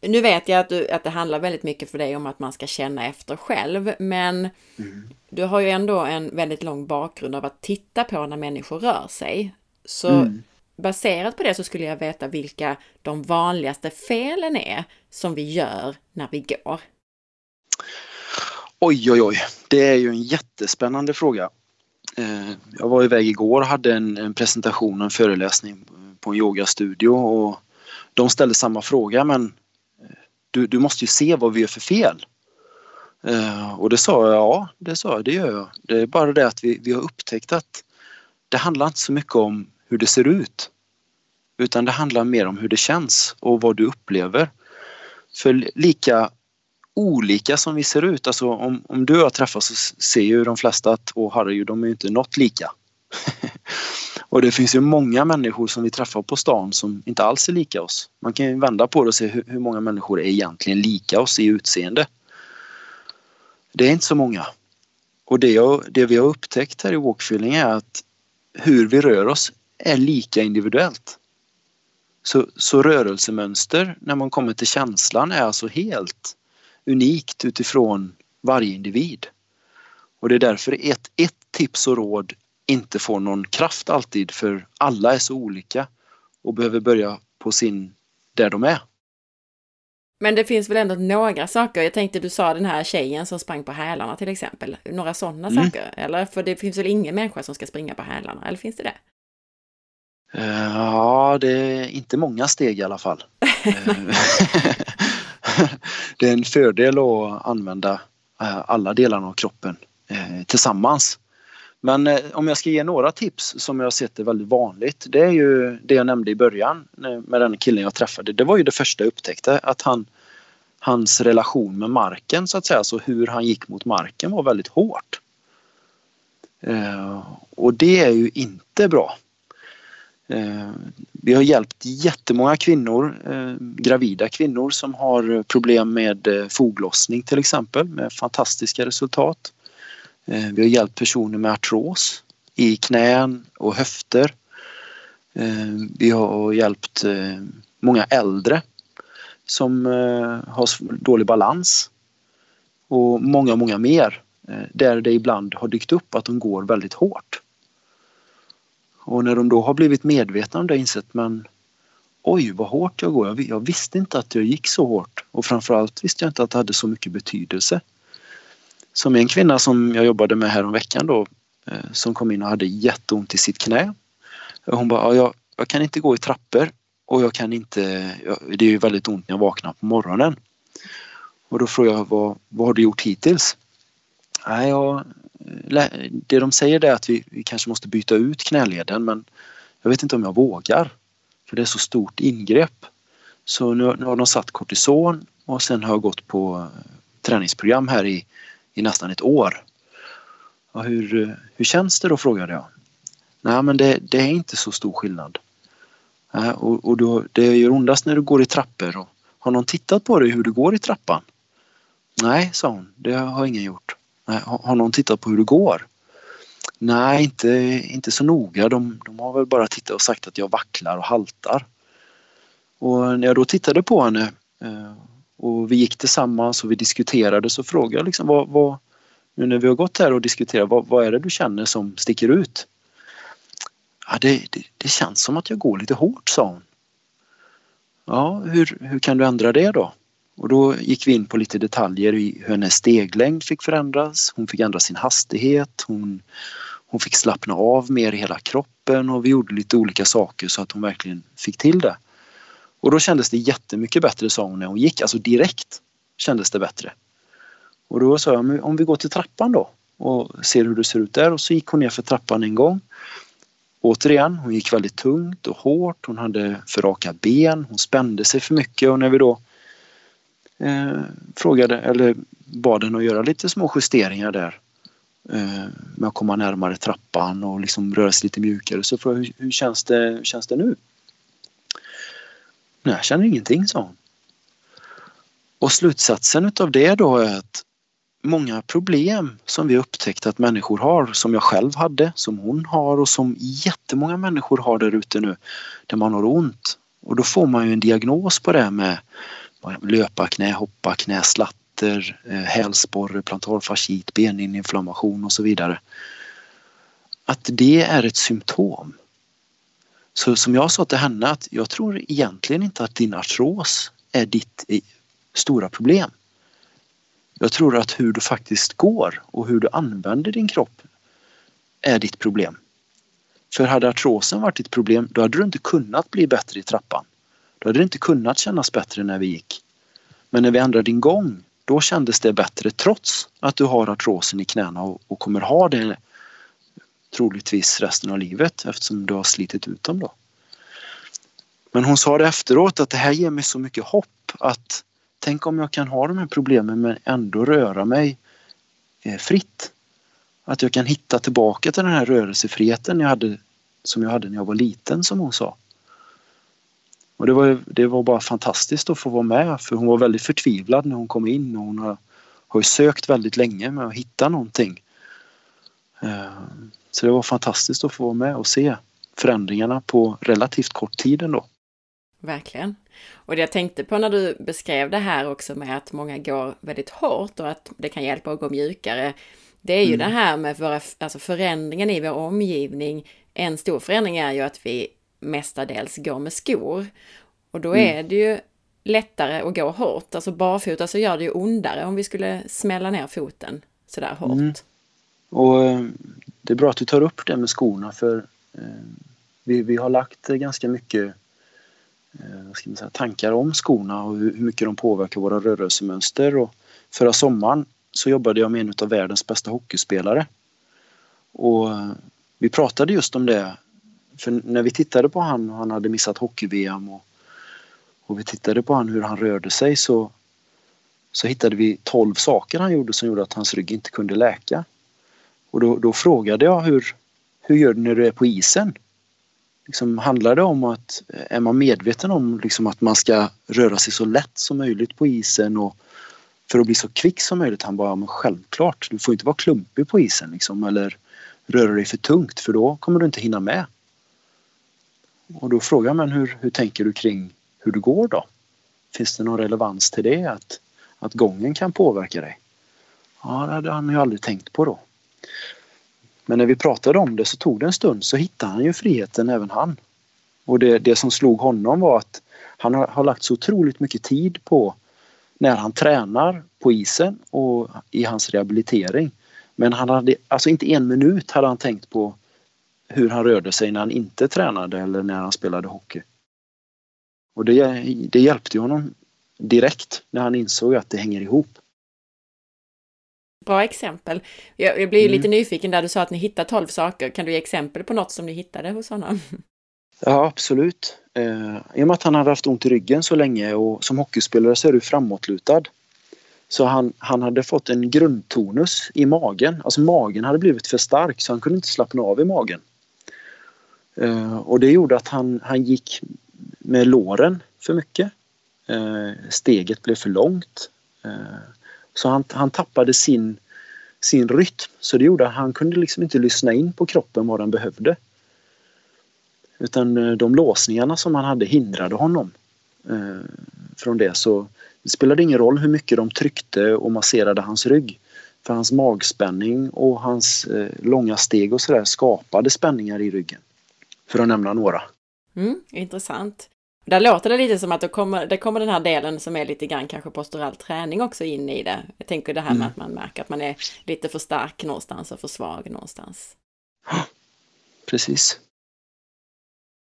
Nu vet jag att, du, att det handlar väldigt mycket för dig om att man ska känna efter själv, men mm. du har ju ändå en väldigt lång bakgrund av att titta på när människor rör sig. Så mm. baserat på det så skulle jag veta vilka de vanligaste felen är som vi gör när vi går. Oj, oj, oj. Det är ju en jättespännande fråga. Eh, jag var iväg igår och hade en, en presentation, en föreläsning på en yogastudio och de ställde samma fråga men eh, du, du måste ju se vad vi gör för fel. Eh, och det sa jag, ja det sa jag, det gör jag. Det är bara det att vi, vi har upptäckt att det handlar inte så mycket om hur det ser ut. Utan det handlar mer om hur det känns och vad du upplever. För lika olika som vi ser ut, alltså om, om du och jag träffas så ser ju de flesta att åh Harry, de är ju inte något lika. och det finns ju många människor som vi träffar på stan som inte alls är lika oss. Man kan ju vända på det och se hur, hur många människor är egentligen lika oss i utseende. Det är inte så många. Och det, jag, det vi har upptäckt här i Walkfilling är att hur vi rör oss är lika individuellt. Så, så rörelsemönster när man kommer till känslan är alltså helt unikt utifrån varje individ. Och det är därför ett, ett tips och råd inte får någon kraft alltid för alla är så olika och behöver börja på sin där de är. Men det finns väl ändå några saker. Jag tänkte du sa den här tjejen som sprang på hälarna till exempel. Några sådana mm. saker? Eller? För det finns väl ingen människa som ska springa på hälarna? Eller finns det det? Uh, ja, det är inte många steg i alla fall. det är en fördel att använda eh, alla delarna av kroppen eh, tillsammans. Men eh, om jag ska ge några tips som jag har sett är väldigt vanligt. Det är ju det jag nämnde i början med den killen jag träffade. Det var ju det första jag upptäckte att han hans relation med marken så att säga, så hur han gick mot marken var väldigt hårt. Och det är ju inte bra. Eh, vi har hjälpt jättemånga kvinnor, eh, gravida kvinnor som har problem med eh, foglossning till exempel med fantastiska resultat. Vi har hjälpt personer med artros i knän och höfter. Vi har hjälpt många äldre som har dålig balans och många, många mer där det ibland har dykt upp att de går väldigt hårt. Och när de då har blivit medvetna om det insett men oj vad hårt jag går. Jag, visste inte att jag gick så hårt och framförallt visste jag inte att det hade så mycket betydelse. Som en kvinna som jag jobbade med här om veckan då eh, som kom in och hade jätteont i sitt knä. Hon bara, jag, jag kan inte gå i trappor och jag kan inte, det är ju väldigt ont när jag vaknar på morgonen. Och då frågade jag vad, vad har du gjort hittills? Nej, jag, det de säger är att vi, vi kanske måste byta ut knäleden men jag vet inte om jag vågar. För det är så stort ingrepp. Så nu, nu har de satt kortison och sen har jag gått på eh, träningsprogram här i, i nästan ett år. Ja, hur, eh, hur känns det då frågade jag. Nej men det, det är inte så stor skillnad. Ja, och, och då, det gör ondast när du går i trappor. Och, har någon tittat på dig hur du går i trappan? Nej, sa hon, det har ingen gjort. Har någon tittat på hur det går? Nej, inte, inte så noga. De, de har väl bara tittat och sagt att jag vacklar och haltar. Och när jag då tittade på henne eh, och vi gick tillsammans och vi diskuterade så frågade jag liksom vad, vad nu när vi har gått här och diskuterat, vad, vad är det du känner som sticker ut? Ja, det, det, det, känns som att jag går lite hårt, sa hon. Ja, hur, hur kan du ändra det då? Och då gick vi in på lite detaljer i hur hennes steglängd fick förändras. Hon fick ändra sin hastighet. Hon, hon fick slappna av mer i hela kroppen och vi gjorde lite olika saker så att hon verkligen fick till det. Och då kändes det jättemycket bättre sa hon när hon gick, alltså direkt kändes det bättre. Och då sa jag, om vi går till trappan då och ser hur det ser ut där och så gick hon ner för trappan en gång. Återigen, hon gick väldigt tungt och hårt, hon hade för raka ben, hon spände sig för mycket och när vi då eh, frågade eller bad henne att göra lite små justeringar där. Eh, med att komma närmare trappan och liksom röra sig lite mjukare. Så frågade hur, hur, känns det, hur känns det nu? Nej, jag känner ingenting, sa hon. Och slutsatsen utav det då är att många problem som vi upptäckt att människor har, som jag själv hade, som hon har och som jättemånga människor har där ute nu, där man har ont. Och då får man ju en diagnos på det med löpa knä, hoppa knä, slatter, eh, hälsporre, plantarfascit, beninflammation och så vidare. Att det är ett symptom. Så som jag sa till henne att jag tror egentligen inte att din artros är ditt eh, stora problem. Jag tror att hur du faktiskt går och hur du använder din kropp är ditt problem. För hade artrosen varit ditt problem då hade du inte kunnat bli bättre i trappan. Då hade det inte kunnat kännas bättre när vi gick. Men när vi ändrade din gång då kändes det bättre trots att du har artrosen i knäna och, och kommer ha det troligtvis resten av livet eftersom du har slitit ut dem då. Men hon sa det efteråt att det här ger mig så mycket hopp att tänk om jag kan ha de här problemen men ändå röra mig eh, fritt. Att jag kan hitta tillbaka till den här rörelsefriheten jag hade, som jag hade när jag var liten som hon sa. Och det var, det var bara fantastiskt att få vara med för hon var väldigt förtvivlad när hon kom in och hon har, har sökt väldigt länge med att hitta någonting. Eh, så det var fantastiskt att få vara med och se förändringarna på relativt kort tid ändå. Verkligen. Och det jag tänkte på när du beskrev det här också med att många går väldigt hårt och att det kan hjälpa att gå mjukare. Det är ju mm. det här med våra, alltså förändringen i vår omgivning. En stor förändring är ju att vi mestadels går med skor. Och då mm. är det ju lättare att gå hårt. Alltså barfota så gör det ju ondare om vi skulle smälla ner foten sådär hårt. Mm. Och eh, det är bra att du tar upp det med skorna för eh, vi, vi har lagt ganska mycket eh, ska man säga, tankar om skorna och hur, hur mycket de påverkar våra rörelsemönster. Och förra sommaren så jobbade jag med en av världens bästa hockeyspelare. Och vi pratade just om det. För när vi tittade på han han hade missat hockey-VM och, och vi tittade på han hur han rörde sig så, så hittade vi 12 saker han gjorde som gjorde att hans rygg inte kunde läka. Och då, då frågade jag hur, hur gör du när du är på isen? Liksom, handlar det om att, är man medveten om liksom att man ska röra sig så lätt som möjligt på isen och för att bli så kvick som möjligt? Han bara, men självklart, du får inte vara klumpig på isen liksom, eller röra dig för tungt för då kommer du inte hinna med. Och då frågar man hur, hur tänker du kring hur det går då? Finns det någon relevans till det? Att, att gången kan påverka dig? Ja, det hade han ju aldrig tänkt på då. Men när vi pratade om det så tog det en stund så hittade han ju friheten även han. Och det, det som slog honom var att han har, har lagt så otroligt mycket tid på när han tränar på isen och i hans rehabilitering. Men han hade, alltså inte en minut hade han tänkt på hur han rörde sig när han inte tränade eller när han spelade hockey. Och det, det hjälpte honom direkt när han insåg att det hänger ihop. Bra exempel. Jag, jag blir mm. lite nyfiken där du sa att ni hittade 12 saker. Kan du ge exempel på något som ni hittade hos honom? Ja, absolut. Eh, I och med att han hade haft ont i ryggen så länge och som hockeyspelare så är du framåtlutad. Så han, han hade fått en grundtonus i magen. Alltså magen hade blivit för stark så han kunde inte slappna av i magen. Eh, och det gjorde att han, han gick med låren för mycket. Eh, steget blev för långt. Eh, så han, han tappade sin, sin rytm. Så det gjorde att han kunde liksom inte lyssna in på kroppen vad den behövde. Utan de låsningarna som han hade hindrade honom från det. Så det spelade ingen roll hur mycket de tryckte och masserade hans rygg. För hans magspänning och hans långa steg och sådär skapade spänningar i ryggen. För att nämna några. Mm, intressant. Där låter det lite som att det kommer, det kommer den här delen som är lite grann kanske postural träning också in i det. Jag tänker det här med mm. att man märker att man är lite för stark någonstans och för svag någonstans. Precis.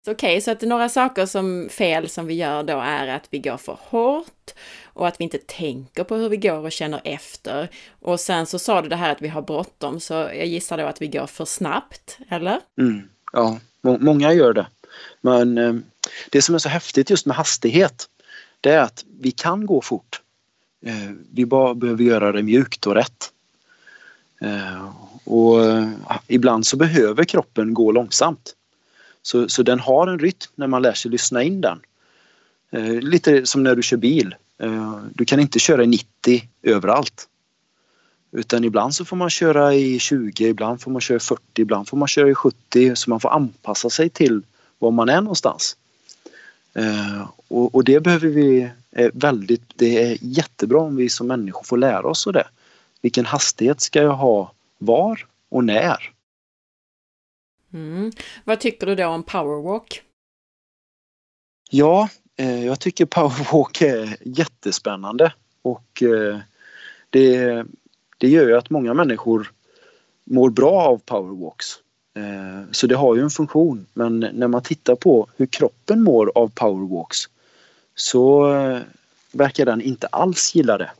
Okej, okay, så att några saker som fel som vi gör då är att vi går för hårt och att vi inte tänker på hur vi går och känner efter. Och sen så sa du det här att vi har bråttom, så jag gissar då att vi går för snabbt, eller? Mm, ja, många gör det. Men eh, det som är så häftigt just med hastighet det är att vi kan gå fort. Eh, vi bara behöver göra det mjukt och rätt. Eh, och ibland så behöver kroppen gå långsamt. Så, så den har en rytm när man lär sig lyssna in den. Lite som när du kör bil. Du kan inte köra i 90 överallt. Utan ibland så får man köra i 20, ibland får man köra i 40, ibland får man köra i 70 så man får anpassa sig till var man är någonstans. Eh, och, och, det behöver vi är väldigt, det är jättebra om vi som människor får lära oss det. Vilken hastighet ska jag ha var och när? Mm. Vad tycker du då om powerwalk? Ja, eh, jag tycker powerwalk är jättespännande och eh, det, det gör ju att många människor mår bra av powerwalks. Eh, så det har ju en funktion men när man tittar på hur kroppen mår av powerwalks så eh, verkar den inte alls gilla det.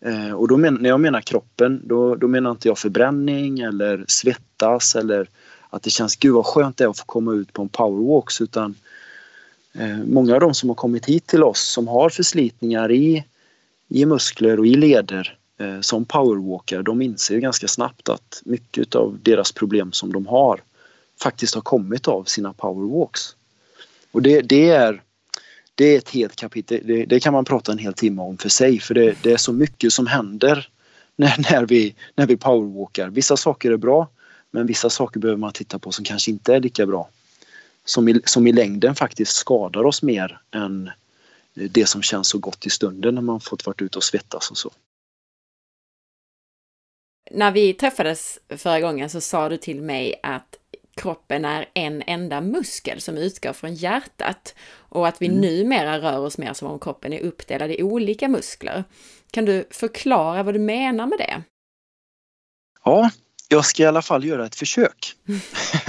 Eh, och då men, när jag menar kroppen då, då menar inte jag förbränning eller svettas eller att det känns gud vad skönt det är att få komma ut på en powerwalks utan många av de som har kommit hit till oss som har förslitningar i, i muskler och i leder Eh, som powerwalkare, de inser ju ganska snabbt att mycket av deras problem som de har faktiskt har kommit av sina powerwalks. Och det, det är det är ett helt kapitel, det, det, kan man prata en hel timme om för sig för det, det är så mycket som händer när, när, vi, när vi powerwalkar. Vissa saker är bra men vissa saker behöver man titta på som kanske inte är lika bra. Som i, som i längden faktiskt skadar oss mer än det som känns så gott i stunden när man fått varit ute och svettas och så. När vi träffades förra gången så sa du till mig att kroppen är en enda muskel som utgår från hjärtat och att vi mm. numera rör oss mer som om kroppen är uppdelad i olika muskler. Kan du förklara vad du menar med det? Ja, jag ska i alla fall göra ett försök.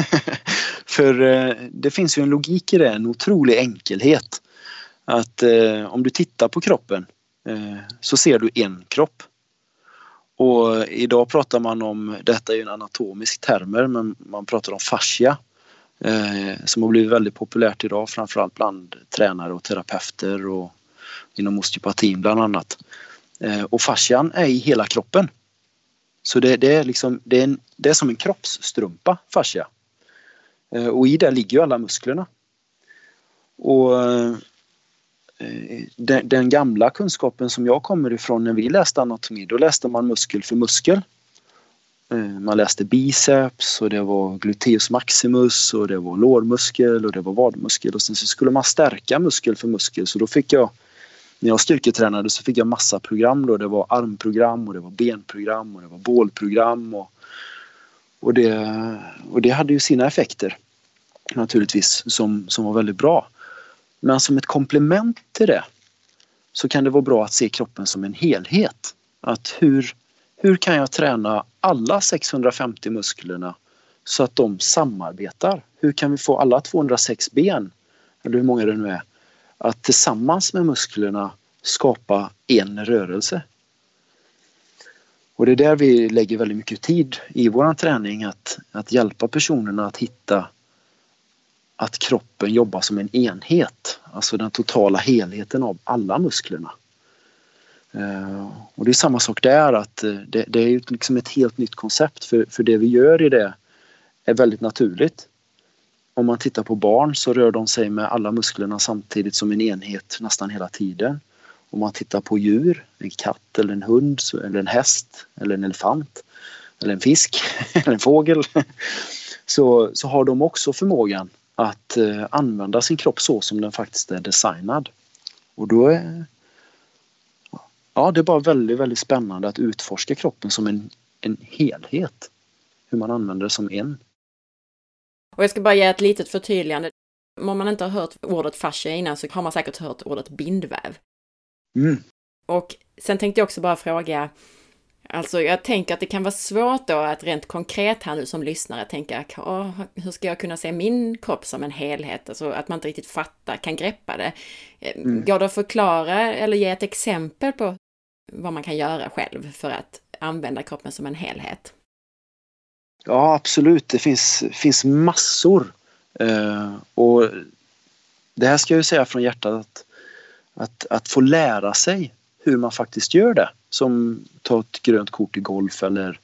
För eh, det finns ju en logik i det, en otrolig enkelhet. Att eh, om du tittar på kroppen eh, så ser du en kropp. Och idag pratar man om, detta är ju en anatomisk termer, men man pratar om fascia. Eh, som har blivit väldigt populärt idag framförallt bland tränare och terapeuter och inom osteopatin bland annat. Eh, och fascian är i hela kroppen. Så det, det är, liksom, det, är en, det är som en kroppsstrumpa, fascia. Eh, och i det ligger ju alla musklerna. Och eh, Eh, den, den, gamla kunskapen som jag kommer ifrån när vi läste anatomi, då läste man muskel för muskel. Eh, man läste biceps och det var gluteus maximus och det var lårmuskel och det var vadmuskel och sen så skulle man stärka muskel för muskel så då fick jag när jag styrketränade så fick jag massa program då. Det var armprogram och det var benprogram och det var bålprogram och, och, det, och det hade ju sina effekter naturligtvis som, som var väldigt bra. Men som ett komplement till det så kan det vara bra att se kroppen som en helhet. Att hur, hur kan jag träna alla 650 musklerna så att de samarbetar? Hur kan vi få alla 206 ben, eller hur många det nu är, att tillsammans med musklerna skapa en rörelse? Och det är där vi lägger väldigt mycket tid i vår träning att, att hjälpa personerna att hitta att kroppen jobbar som en enhet, alltså den totala helheten av alla musklerna. Eh, och det är samma sak där att eh, det, det är liksom ett helt nytt koncept för, för det vi gör i det är väldigt naturligt. Om man tittar på barn så rör de sig med alla musklerna samtidigt som en enhet nästan hela tiden. Om man tittar på djur, en katt eller en hund eller en häst eller en elefant eller en fisk eller en fågel så, så har de också förmågan att eh, använda sin kropp så som den faktiskt är designad. Och då är Ja, det är bara väldigt, väldigt spännande att utforska kroppen som en, en helhet. Hur man använder det som en. Och jag ska bara ge ett litet förtydligande. Om man inte har hört ordet fascia innan så har man säkert hört ordet bindväv. Mm. Och sen tänkte jag också bara fråga, Alltså jag tänker att det kan vara svårt då att rent konkret här nu som lyssnare tänka, hur ska jag kunna se min kropp som en helhet? Alltså att man inte riktigt fattar, kan greppa det. Eh, mm. Går det att förklara eller ge ett exempel på vad man kan göra själv för att använda kroppen som en helhet? Ja, absolut. Det finns, finns massor. Uh, och det här ska jag ju säga från hjärtat att, att, att få lära sig hur man faktiskt gör det. Som ta ett grönt kort i golf eller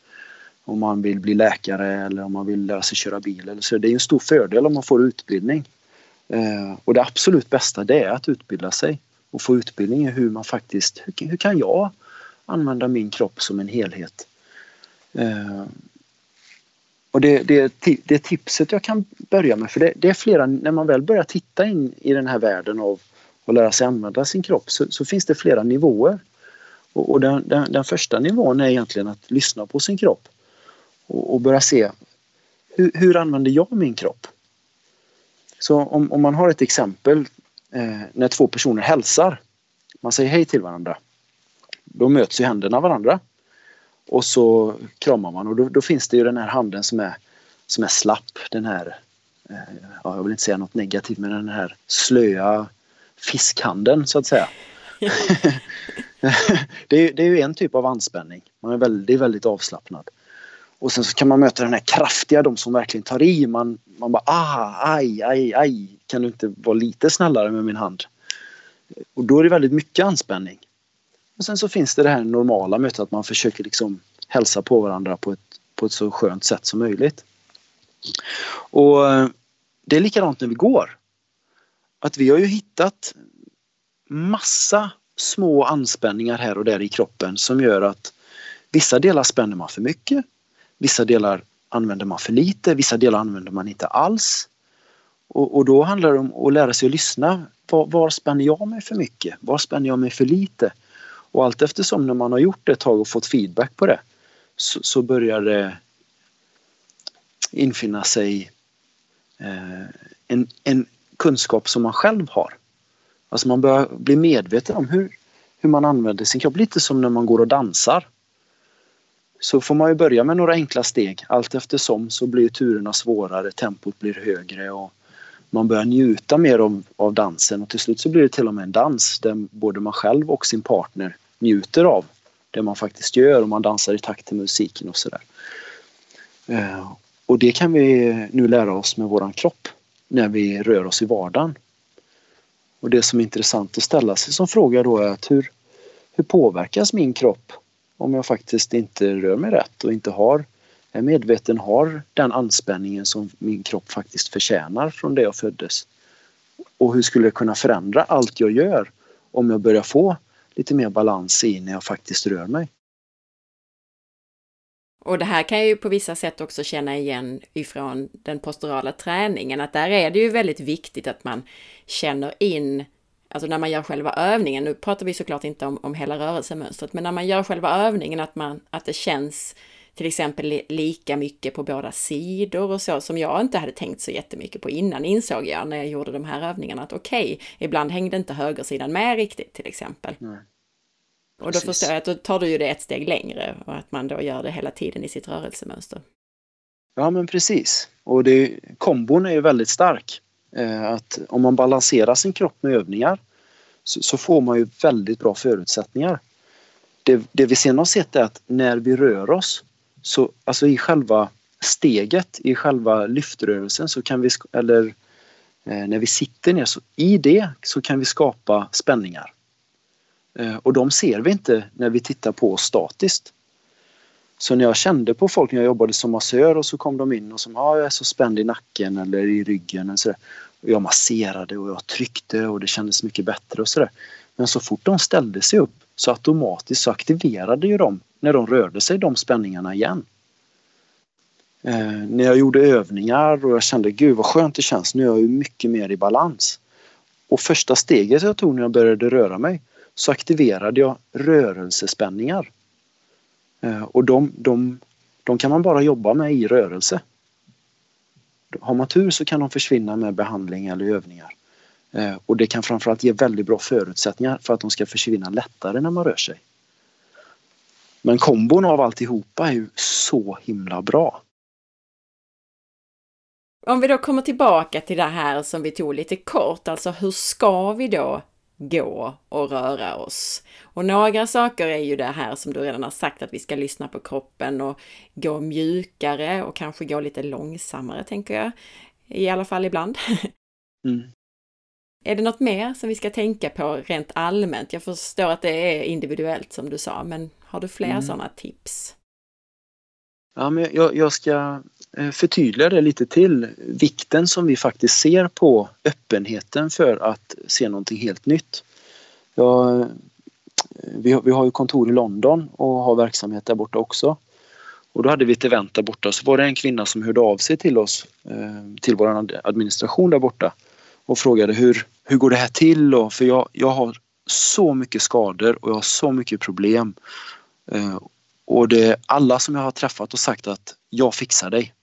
om man vill bli läkare eller om man vill lära sig köra bil. Eller så. Det är en stor fördel om man får utbildning. Eh, och det absolut bästa det är att utbilda sig och få utbildning i hur man faktiskt, hur, hur kan jag använda min kropp som en helhet? Eh, och det, det, det tipset jag kan börja med, för det, det, är flera, när man väl börjar titta in i den här världen av, och lära sig använda sin kropp så, så finns det flera nivåer. Och, och den, den, den, första nivån är egentligen att lyssna på sin kropp och, och börja se hur, hur använder jag min kropp? Så om, om man har ett exempel eh, när två personer hälsar. Man säger hej till varandra. Då möts ju händerna varandra. Och så kramar man och då, då, finns det ju den här handen som är, som är slapp. Den här, eh, ja, jag vill inte säga något negativt, men den här slöa fiskhanden så att säga. det, är, det är ju en typ av anspänning. Man är väldigt, väldigt avslappnad. Och sen så kan man möta den här kraftiga, de som verkligen tar i. Man, man bara ah, aj, aj, aj. Kan du inte vara lite snällare med min hand? Och då är det väldigt mycket anspänning. Och sen så finns det det här normala mötet att man försöker liksom hälsa på varandra på ett, på ett så skönt sätt som möjligt. Och eh, det är likadant när vi går. Att vi har ju hittat massa små anspänningar här och där i kroppen som gör att vissa delar spänner man för mycket. Vissa delar använder man för lite, vissa delar använder man inte alls. Och, och då handlar det om att lära sig att lyssna. Var, var spänner jag mig för mycket? Var spänner jag mig för lite? Och allt eftersom när man har gjort det ett tag och fått feedback på det så, så börjar det infinna sig eh, en, en kunskap som man själv har. Alltså man börjar bli medveten om hur, hur man använder sin kropp. Lite som när man går och dansar. Så får man ju börja med några enkla steg. Allt eftersom så blir turerna svårare, tempot blir högre och man börjar njuta mer av, av dansen och till slut så blir det till och med en dans där både man själv och sin partner njuter av det man faktiskt gör och man dansar i takt till musiken och sådär. Eh, och det kan vi nu lära oss med våran kropp när vi rör oss i vardagen. Och det som är intressant att ställa sig som fråga då är att hur, hur påverkas min kropp om jag faktiskt inte rör mig rätt och inte har är medveten har den anspänningen som min kropp faktiskt förtjänar från det jag föddes. Och hur skulle jag kunna förändra allt jag gör om jag börjar få lite mer balans i när jag faktiskt rör mig? Och det här kan jag ju på vissa sätt också känna igen ifrån den posturala träningen, att där är det ju väldigt viktigt att man känner in, alltså när man gör själva övningen, nu pratar vi såklart inte om, om hela rörelsemönstret, men när man gör själva övningen att, man, att det känns till exempel lika mycket på båda sidor och så som jag inte hade tänkt så jättemycket på innan insåg jag när jag gjorde de här övningarna att okej, okay, ibland hängde inte högersidan med riktigt till exempel. Nej. Och då förstår jag att då tar du ju det ett steg längre och att man då gör det hela tiden i sitt rörelsemönster. Ja men precis. Och det, kombon är ju väldigt stark. Eh, att om man balanserar sin kropp med övningar så, så får man ju väldigt bra förutsättningar. Det, det vi sen har sett är att när vi rör oss så alltså i själva steget, i själva lyftrörelsen så kan vi, eller eh, när vi sitter ner, så i det så kan vi skapa spänningar. Eh, och de ser vi inte när vi tittar på statiskt. Så när jag kände på folk när jag jobbade som massör och så kom de in och sa ah, jag är så spänd i nacken eller i ryggen. Och, så där. och Jag masserade och jag tryckte och det kändes mycket bättre och sådär. Men så fort de ställde sig upp så automatiskt så aktiverade ju de när de rörde sig de spänningarna igen. Eh, när jag gjorde övningar och jag kände gud vad skönt det känns, nu är jag ju mycket mer i balans. Och första steget jag tog när jag började röra mig så aktiverade jag rörelsespänningar. Eh, och de, de, de kan man bara jobba med i rörelse. Har man tur så kan de försvinna med behandling eller övningar. Eh, och det kan framförallt ge väldigt bra förutsättningar för att de ska försvinna lättare när man rör sig. Men kombon av alltihopa är ju så himla bra. Om vi då kommer tillbaka till det här som vi tog lite kort, alltså hur ska vi då gå och röra oss. Och några saker är ju det här som du redan har sagt att vi ska lyssna på kroppen och gå mjukare och kanske gå lite långsammare tänker jag. I alla fall ibland. Mm. Är det något mer som vi ska tänka på rent allmänt? Jag förstår att det är individuellt som du sa, men har du fler mm. sådana tips? Ja, men jag, jag ska Eh, förtydliga det lite till. Vikten som vi faktiskt ser på öppenheten för att se någonting helt nytt. Ja, eh, vi, vi har ju kontor i London och har verksamhet där borta också. Och då hade vi ett event där borta så var det en kvinna som hörde av sig till oss, eh, till vår administration där borta och frågade hur, hur går det här till? Och, för jag, jag har så mycket skador och jag har så mycket problem. Och det alla som jag har träffat och sagt att jag fixar dig.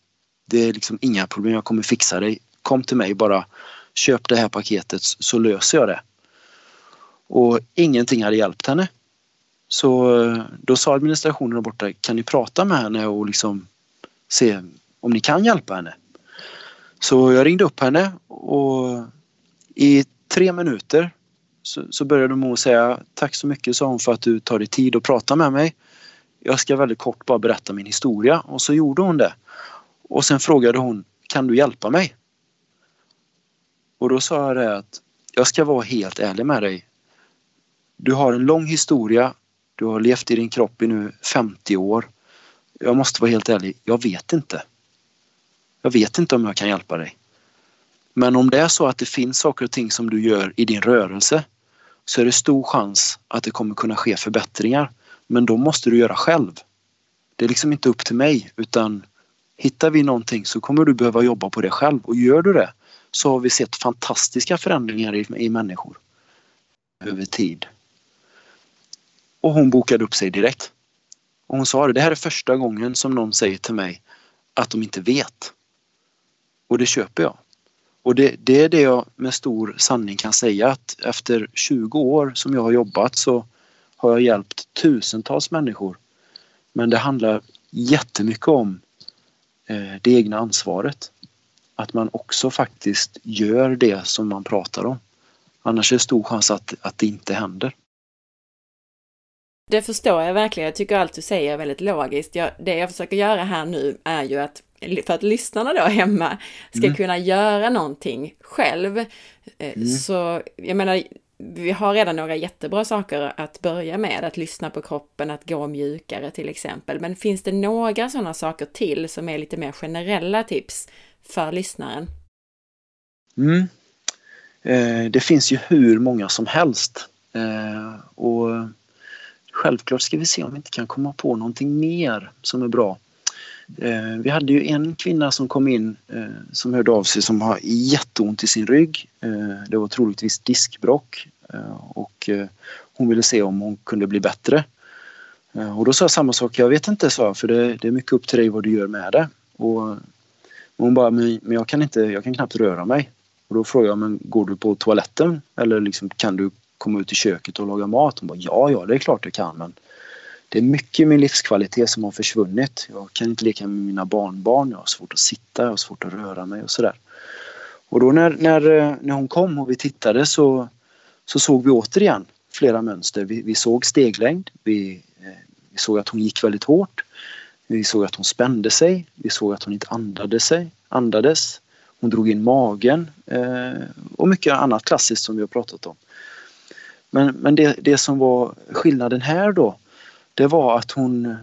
Det är liksom inga problem, jag kommer fixa dig. Kom till mig bara, köp det här paketet så löser jag det. Och ingenting hade hjälpt henne. Så eh, då sa administrationen där borta, kan ni prata med henne och liksom se om ni kan hjälpa henne? Så jag ringde upp henne och i tre minuter så, så började hon säga tack så mycket sa hon för att du tar dig tid att prata med mig. Jag ska väldigt kort bara berätta min historia och så gjorde hon det. Och sen frågade hon kan du hjälpa mig? Och då sa jag det att jag ska vara helt ärlig med dig. Du har en lång historia. Du har levt i din kropp i nu 50 år. Jag måste vara helt ärlig, jag vet inte. Jag vet inte om jag kan hjälpa dig. Men om det är så att det finns saker och ting som du gör i din rörelse så är det stor chans att det kommer kunna ske förbättringar. Men då måste du göra själv. Det är liksom inte upp till mig utan hittar vi någonting så kommer du behöva jobba på det själv och gör du det så har vi sett fantastiska förändringar i, i människor över tid. Och hon bokade upp sig direkt. Och hon sa det, det här är första gången som någon säger till mig att de inte vet. Och det köper jag. Och det, det, är det jag med stor sanning kan säga att efter 20 år som jag har jobbat så har jag hjälpt tusentals människor. Men det handlar jättemycket om det egna ansvaret. Att man också faktiskt gör det som man pratar om. Annars är det stor chans att, att det inte händer. Det förstår jag verkligen. Jag tycker allt du säger är väldigt logiskt. Jag, det jag försöker göra här nu är ju att för att lyssnarna då hemma ska mm. kunna göra någonting själv. Eh, mm. Så jag menar, vi har redan några jättebra saker att börja med, att lyssna på kroppen, att gå mjukare till exempel. Men finns det några sådana saker till som är lite mer generella tips för lyssnaren? Mm. Eh, det finns ju hur många som helst. Eh, och självklart ska vi se om vi inte kan komma på någonting mer som är bra. Eh, vi hade ju en kvinna som kom in eh, som hörde av sig som har jätteont i sin rygg. Eh, det var troligtvis diskbrock och hon ville se om hon kunde bli bättre. Och då sa jag samma sak, jag vet inte så för det, det, är mycket upp till dig vad du gör med det. Och hon bara, men jag kan inte, jag kan knappt röra mig. Och då frågade jag, men går du på toaletten? Eller liksom, kan du komma ut i köket och laga mat? Hon bara, ja, ja, det är klart jag kan, men det är mycket i min livskvalitet som har försvunnit. Jag kan inte leka med mina barnbarn, jag har svårt att sitta, jag har svårt att röra mig och sådär. Och då när, när, eh, när hon kom och vi tittade så, så såg vi återigen flera mönster. Vi, vi såg steglängd, vi, eh, vi såg att hon gick väldigt hårt. Vi såg att hon spände sig, vi såg att hon inte andade sig, andades. Hon drog in magen eh, och mycket annat klassiskt som vi har pratat om. Men, men det, det som var skillnaden här då det var att hon,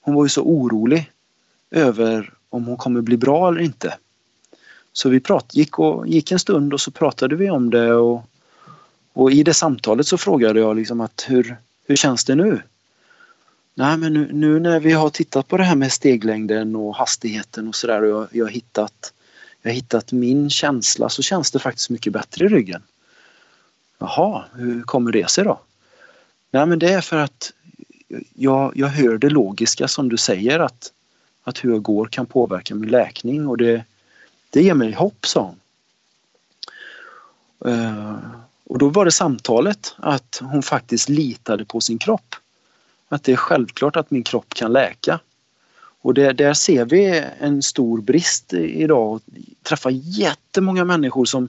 hon var ju så orolig över om hon kommer bli bra eller inte. Så vi prat, gick, och, gick en stund och så pratade vi om det och, och i det samtalet så frågade jag liksom att hur, hur känns det nu? Nej men nu, nu, när vi har tittat på det här med steglängden och hastigheten och sådär och jag, jag, har hittat, jag har hittat min känsla så känns det faktiskt mycket bättre i ryggen. Jaha, hur kommer det sig då? Nej men det är för att jag, jag hör det logiska som du säger att, att hur jag går kan påverka min läkning och det, det ger mig hopp, sa hon. Uh, och då var det samtalet att hon faktiskt litade på sin kropp. Att det är självklart att min kropp kan läka. Och det, där ser vi en stor brist idag. Träffar jättemånga människor som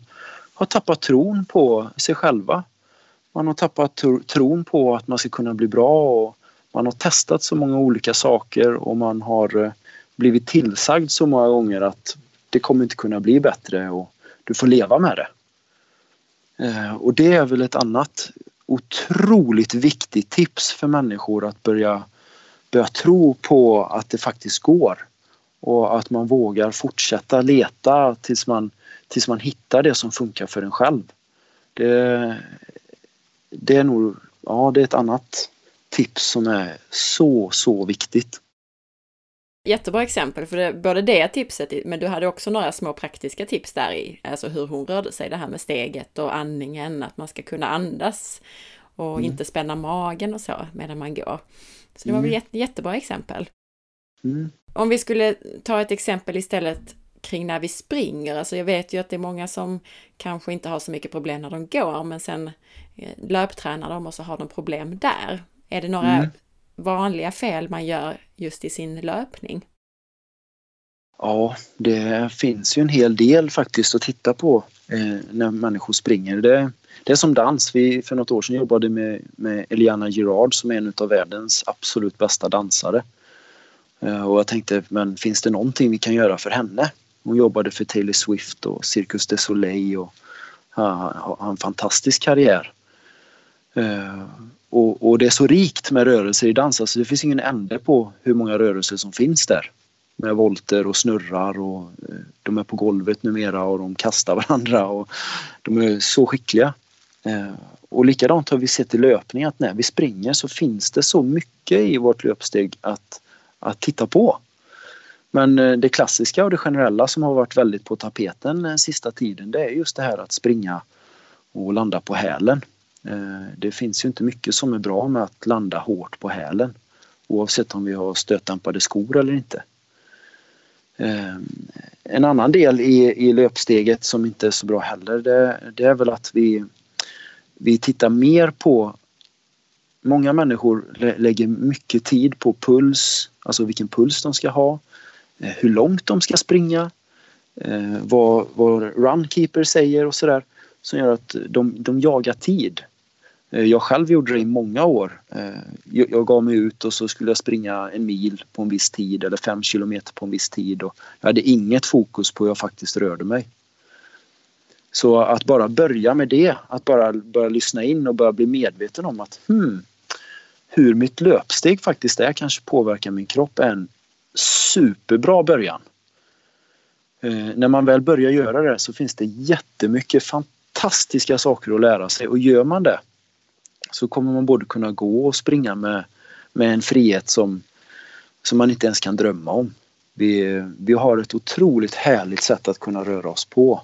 har tappat tron på sig själva. Man har tappat tron på att man ska kunna bli bra och man har testat så många olika saker och man har eh, blivit tillsagd så många gånger att det kommer inte kunna bli bättre och du får leva med det. Eh, och det är väl ett annat otroligt viktigt tips för människor att börja, börja tro på att det faktiskt går. Och att man vågar fortsätta leta tills man, tills man hittar det som funkar för en själv. Det, det är nog ja, det är ett annat tips som är så, så viktigt. jättebra exempel, för det, både det tipset, men du hade också några små praktiska tips där i, alltså hur hon rörde sig, det här med steget och andningen, att man ska kunna andas och mm. inte spänna magen och så medan man går. Så det var väl mm. jätte, jättebra exempel. Mm. Om vi skulle ta ett exempel istället kring när vi springer, alltså jag vet ju att det är många som kanske inte har så mycket problem när de går, men sen eh, löptränar de och så har de problem där. Är det några mm. vanliga fel man gör just i sin löpning? Ja, det finns ju en hel del faktiskt att titta på eh, när människor springer. Det, det är som dans. Vi för något år sedan jobbade med, med Eliana Girard som är en av världens absolut bästa dansare. Eh, och jag tänkte, men finns det någonting vi kan göra för henne? Hon jobbade för Taylor Swift och Circus du Soleil och har en fantastisk karriär. Eh, och, och, det är så rikt med rörelser i dans, alltså det finns ingen ände på hur många rörelser som finns där. Med volter och snurrar och eh, de är på golvet numera och de kastar varandra och de är så skickliga. Eh, och likadant har vi sett i löpning att när vi springer så finns det så mycket i vårt löpsteg att, att titta på. Men det klassiska och det generella som har varit väldigt på tapeten den sista tiden det är just det här att springa och landa på hälen. Eh, det finns ju inte mycket som är bra med att landa hårt på hälen oavsett om vi har stötdämpade skor eller inte. Ehm, en annan del i, i löpsteget som inte är så bra heller det, det är väl att vi vi tittar mer på Många människor lägger mycket tid på puls, alltså vilken puls de ska ha, eh, hur långt de ska springa, eh, vad, vad runkeeper säger och sådär som gör att de, de jagar tid. Eh, jag själv gjorde det i många år. Eh, jag gav mig ut och så skulle jag springa en mil på en viss tid eller fem kilometer på en viss tid. Och jag hade inget fokus på hur jag faktiskt rörde mig. Så att bara börja med det, att bara börja lyssna in och börja bli medveten om att hmm, hur mitt löpsteg faktiskt är kanske påverkar min kropp är en superbra början. Eh, när man väl börjar göra det så finns det jättemycket fantastiska saker att lära sig och gör man det så kommer man både kunna gå och springa med, med en frihet som, som man inte ens kan drömma om. Vi, vi har ett otroligt härligt sätt att kunna röra oss på.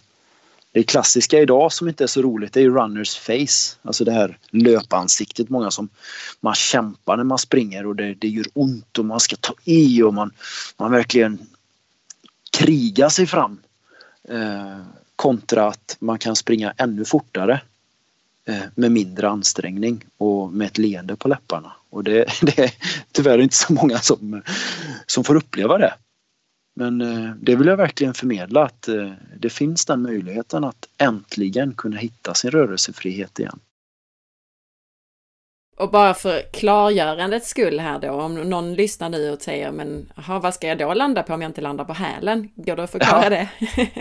Det klassiska idag som inte är så roligt det är runners face. Alltså det här löpansiktet. Många som man kämpar när man springer och det, det gör ont och man ska ta i och man, man verkligen krigar sig fram. Eh, kontra att man kan springa ännu fortare med mindre ansträngning och med ett leende på läpparna. Och det, det är tyvärr inte så många som, som får uppleva det. Men eh, det vill jag verkligen förmedla att eh, det finns den möjligheten att äntligen kunna hitta sin rörelsefrihet igen. Och bara för klargörandets skull här då, om någon lyssnar nu och säger men aha, vad ska jag då landa på om jag inte landar på hälen? Går det att förklara ja. det?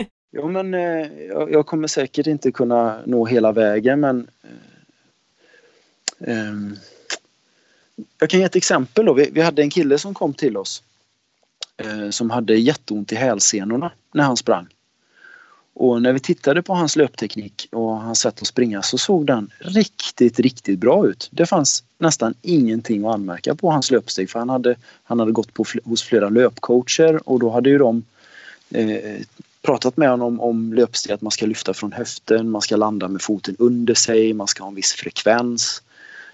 jo men eh, jag, kommer säkert inte kunna nå hela vägen men eh, ehm, jag kan ge ett exempel då. Vi, vi hade en kille som kom till oss eh, som hade jätteont i hälsenorna när han sprang. Och när vi tittade på hans löpteknik och hans sätt att springa så såg den riktigt, riktigt bra ut. Det fanns nästan ingenting att anmärka på hans löpsteg för han hade, han hade gått på, hos flera löpcoacher och då hade ju de eh, pratat med honom om löpsteg, att man ska lyfta från höften, man ska landa med foten under sig, man ska ha en viss frekvens.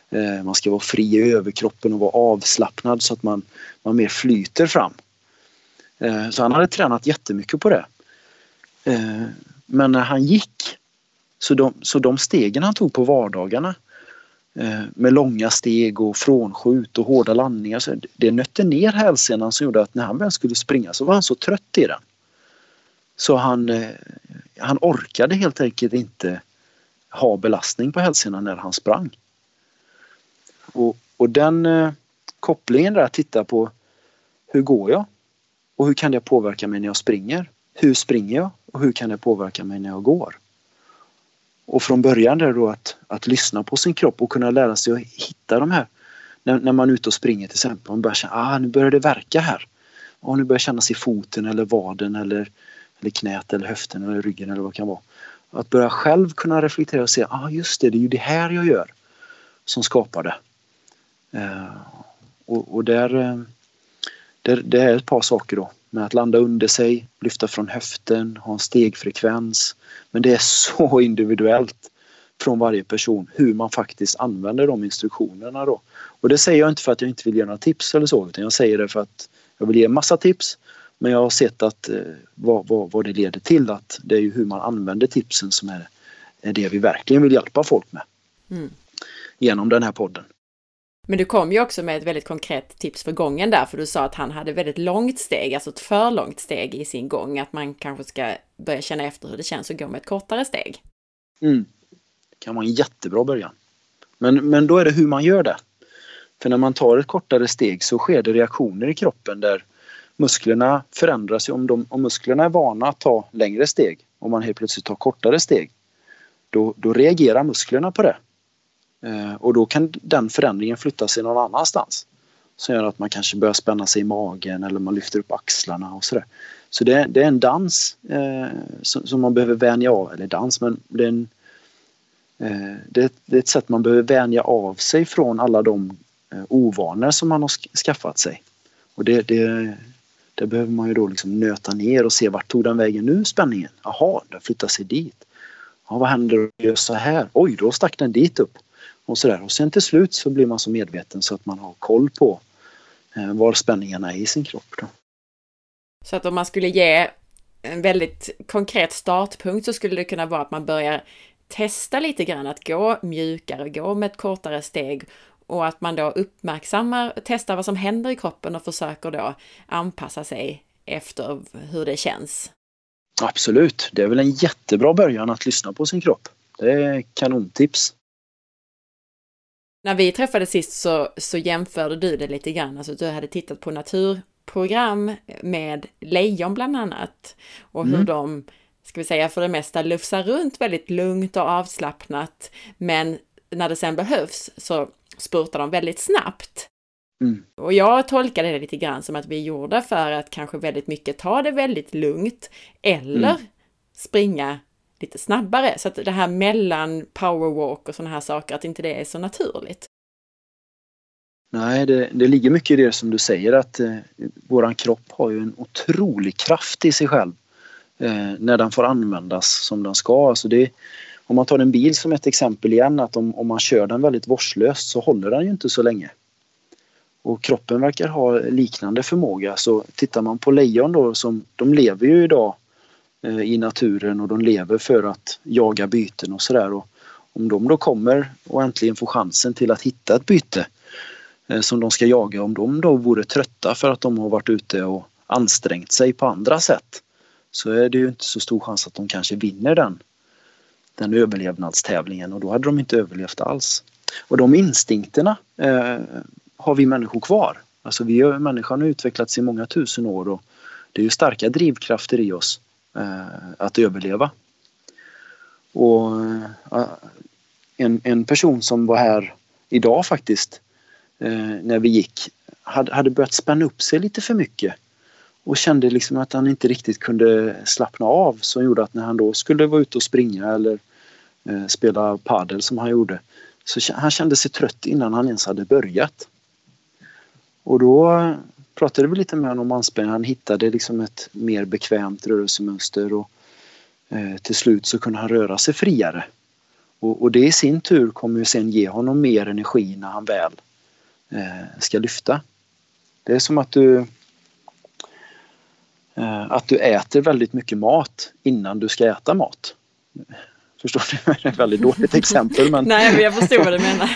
Eh, man ska vara fri i överkroppen och vara avslappnad så att man, man mer flyter fram. Eh, så han hade tränat jättemycket på det. Eh, men när han gick, så de, så de stegen han tog på vardagarna med långa steg och frånskjut och hårda landningar, så det nötte ner hälsenan som gjorde att när han väl skulle springa så var han så trött i den. Så han, eh, han orkade helt enkelt inte ha belastning på hälsenan när han sprang. Och, och den eh, kopplingen där att titta på hur går jag? Och hur kan det påverka mig när jag springer? Hur springer jag? Och hur kan det påverka mig när jag går? Och från början där då att, att lyssna på sin kropp och kunna lära sig att hitta de här. När, när man är ute och springer till exempel, man börjar känna ah, nu börjar det verka här. Och nu börjar kännas i foten eller vaden eller, eller knät eller höften eller ryggen eller vad det kan vara. Att börja själv kunna reflektera och se, ah just det, det är ju det här jag gör som skapar det. Eh, och, och där, eh, där, det, det är ett par saker då med att landa under sig, lyfta från höften, ha en stegfrekvens. Men det är så individuellt från varje person hur man faktiskt använder de instruktionerna då. Och det säger jag inte för att jag inte vill ge några tips eller så utan jag säger det för att jag vill ge massa tips men jag har sett att eh, vad, vad, vad det leder till att det är ju hur man använder tipsen som är, är det vi verkligen vill hjälpa folk med. Mm. Genom den här podden. Men du kom ju också med ett väldigt konkret tips för gången där, för du sa att han hade väldigt långt steg, alltså ett för långt steg i sin gång, att man kanske ska börja känna efter hur det känns att gå med ett kortare steg. Mm. Det kan vara en jättebra början. Men, men då är det hur man gör det. För när man tar ett kortare steg så sker det reaktioner i kroppen där musklerna förändras. Om, de, om musklerna är vana att ta längre steg, om man helt plötsligt tar kortare steg, då, då reagerar musklerna på det. Eh, och då kan den förändringen flytta sig någon annanstans. Som gör att man kanske börjar spänna sig i magen eller man lyfter upp axlarna och sådär. Så det, det är en dans eh, som, som, man behöver vänja av, eller dans men det är, en, eh, det, det, är ett sätt man behöver vänja av sig från alla de eh, ovanor som man har skaffat sig. Och det, det, det behöver man ju då liksom nöta ner och se vart tog den vägen nu spänningen? Jaha, den flyttar sig dit. Ja, vad händer om jag gör så här? Oj, då stack den dit upp och sådär. Och sen till slut så blir man så medveten så att man har koll på eh, var spänningarna är i sin kropp. Då. Så att om man skulle ge en väldigt konkret startpunkt så skulle det kunna vara att man börjar testa lite grann att gå mjukare, gå med ett kortare steg och att man då uppmärksammar, testar vad som händer i kroppen och försöker då anpassa sig efter hur det känns. Absolut, det är väl en jättebra början att lyssna på sin kropp. Det är kanontips. När vi träffades sist så, så jämförde du det lite grann, alltså du hade tittat på naturprogram med lejon bland annat och hur mm. de, ska vi säga för det mesta, lufsar runt väldigt lugnt och avslappnat, men när det sen behövs så spurtar de väldigt snabbt. Mm. Och jag tolkade det lite grann som att vi är gjorda för att kanske väldigt mycket ta det väldigt lugnt eller mm. springa lite snabbare. Så att det här mellan powerwalk och sådana här saker, att inte det är så naturligt. Nej, det, det ligger mycket i det som du säger att eh, våran kropp har ju en otrolig kraft i sig själv eh, när den får användas som den ska. Alltså det, om man tar en bil som ett exempel igen, att om, om man kör den väldigt vårdslöst så håller den ju inte så länge. Och kroppen verkar ha liknande förmåga. Så tittar man på lejon då, som, de lever ju idag Eh, i naturen och de lever för att jaga byten och sådär. Om de då kommer och äntligen får chansen till att hitta ett byte eh, som de ska jaga, om de då vore trötta för att de har varit ute och ansträngt sig på andra sätt så är det ju inte så stor chans att de kanske vinner den, den överlevnadstävlingen och då hade de inte överlevt alls. Och de instinkterna eh, har vi människor kvar. Alltså vi, människan har utvecklats i många tusen år och det är ju starka drivkrafter i oss Eh, att överleva. Och eh, en, en person som var här idag faktiskt eh, när vi gick hade, hade börjat spänna upp sig lite för mycket och kände liksom att han inte riktigt kunde slappna av som gjorde att när han då skulle vara ute och springa eller eh, spela padel som han gjorde så han kände sig trött innan han ens hade börjat. Och då pratade vi lite med honom om anspänning. Han hittade liksom ett mer bekvämt rörelsemönster och eh, till slut så kunde han röra sig friare. Och, och, det i sin tur kommer ju sen ge honom mer energi när han väl eh, ska lyfta. Det är som att du att du äter väldigt mycket mat innan du ska äta mat. Förstår du? Det är ett väldigt dåligt exempel. Men... Nej, men jag förstår vad du menar.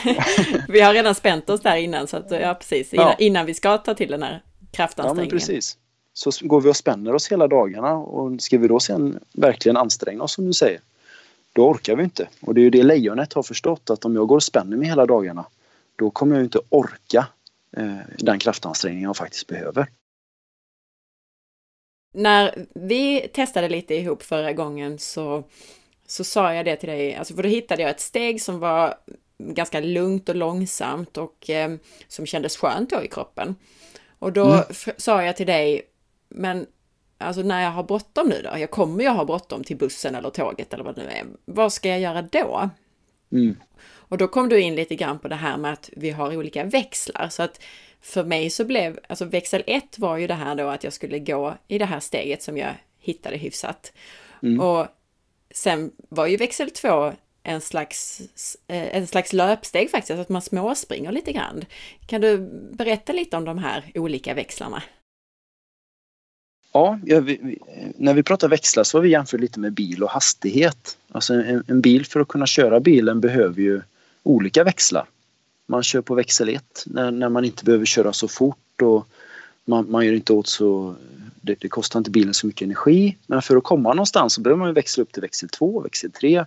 Vi har redan spänt oss där innan, så att, ja precis, innan, ja. innan vi ska ta till den här kraftansträngningen. Ja, men precis. Så går vi och spänner oss hela dagarna och ska vi då sen verkligen anstränga oss som du säger, då orkar vi inte. Och det är ju det lejonet har förstått att om jag går och spänner mig hela dagarna, då kommer jag inte orka eh, den kraftansträngning jag faktiskt behöver. När vi testade lite ihop förra gången så så sa jag det till dig, alltså för då hittade jag ett steg som var ganska lugnt och långsamt och eh, som kändes skönt då i kroppen. Och då mm. sa jag till dig, men alltså när jag har bråttom nu då, jag kommer ju ha bråttom till bussen eller tåget eller vad det nu är, vad ska jag göra då? Mm. Och då kom du in lite grann på det här med att vi har olika växlar. Så att för mig så blev, alltså växel 1 var ju det här då att jag skulle gå i det här steget som jag hittade hyfsat. Mm. Och sen var ju växel 2 en slags, eh, en slags löpsteg faktiskt, att man småspringer lite grann. Kan du berätta lite om de här olika växlarna? Ja, vi, när vi pratar växlar så har vi jämfört lite med bil och hastighet. Alltså en, en, bil för att kunna köra bilen behöver ju olika växlar. Man kör på växel 1 när, när man inte behöver köra så fort och man, man gör inte åt så... Det, det, kostar inte bilen så mycket energi. Men för att komma någonstans så behöver man växla upp till växel 2, växel 3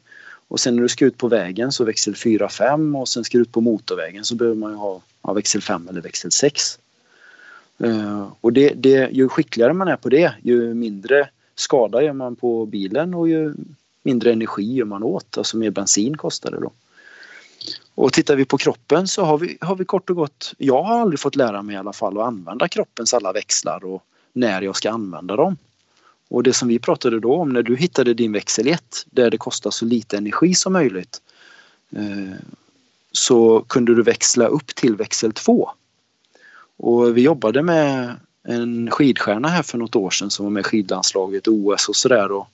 och sen när du ska ut på vägen så växel 4, 5 och sen ska du ut på motorvägen så behöver man ha, ja, växel 5 eller växel 6. Uh, eh, och det, det, ju skickligare man är på det ju mindre skada gör man på bilen och ju mindre energi gör man åt, alltså mer bensin kostar det då. Och tittar vi på kroppen så har vi, har vi kort och gott, jag har aldrig fått lära mig i alla fall att använda kroppens alla växlar och när jag ska använda dem. Och det som vi pratade då om när du hittade din växel 1 där det kostar så lite energi som möjligt eh, så kunde du växla upp till växel 2. Och vi jobbade med en skidstjärna här för något år sedan som var med i skidlandslaget, OS och sådär.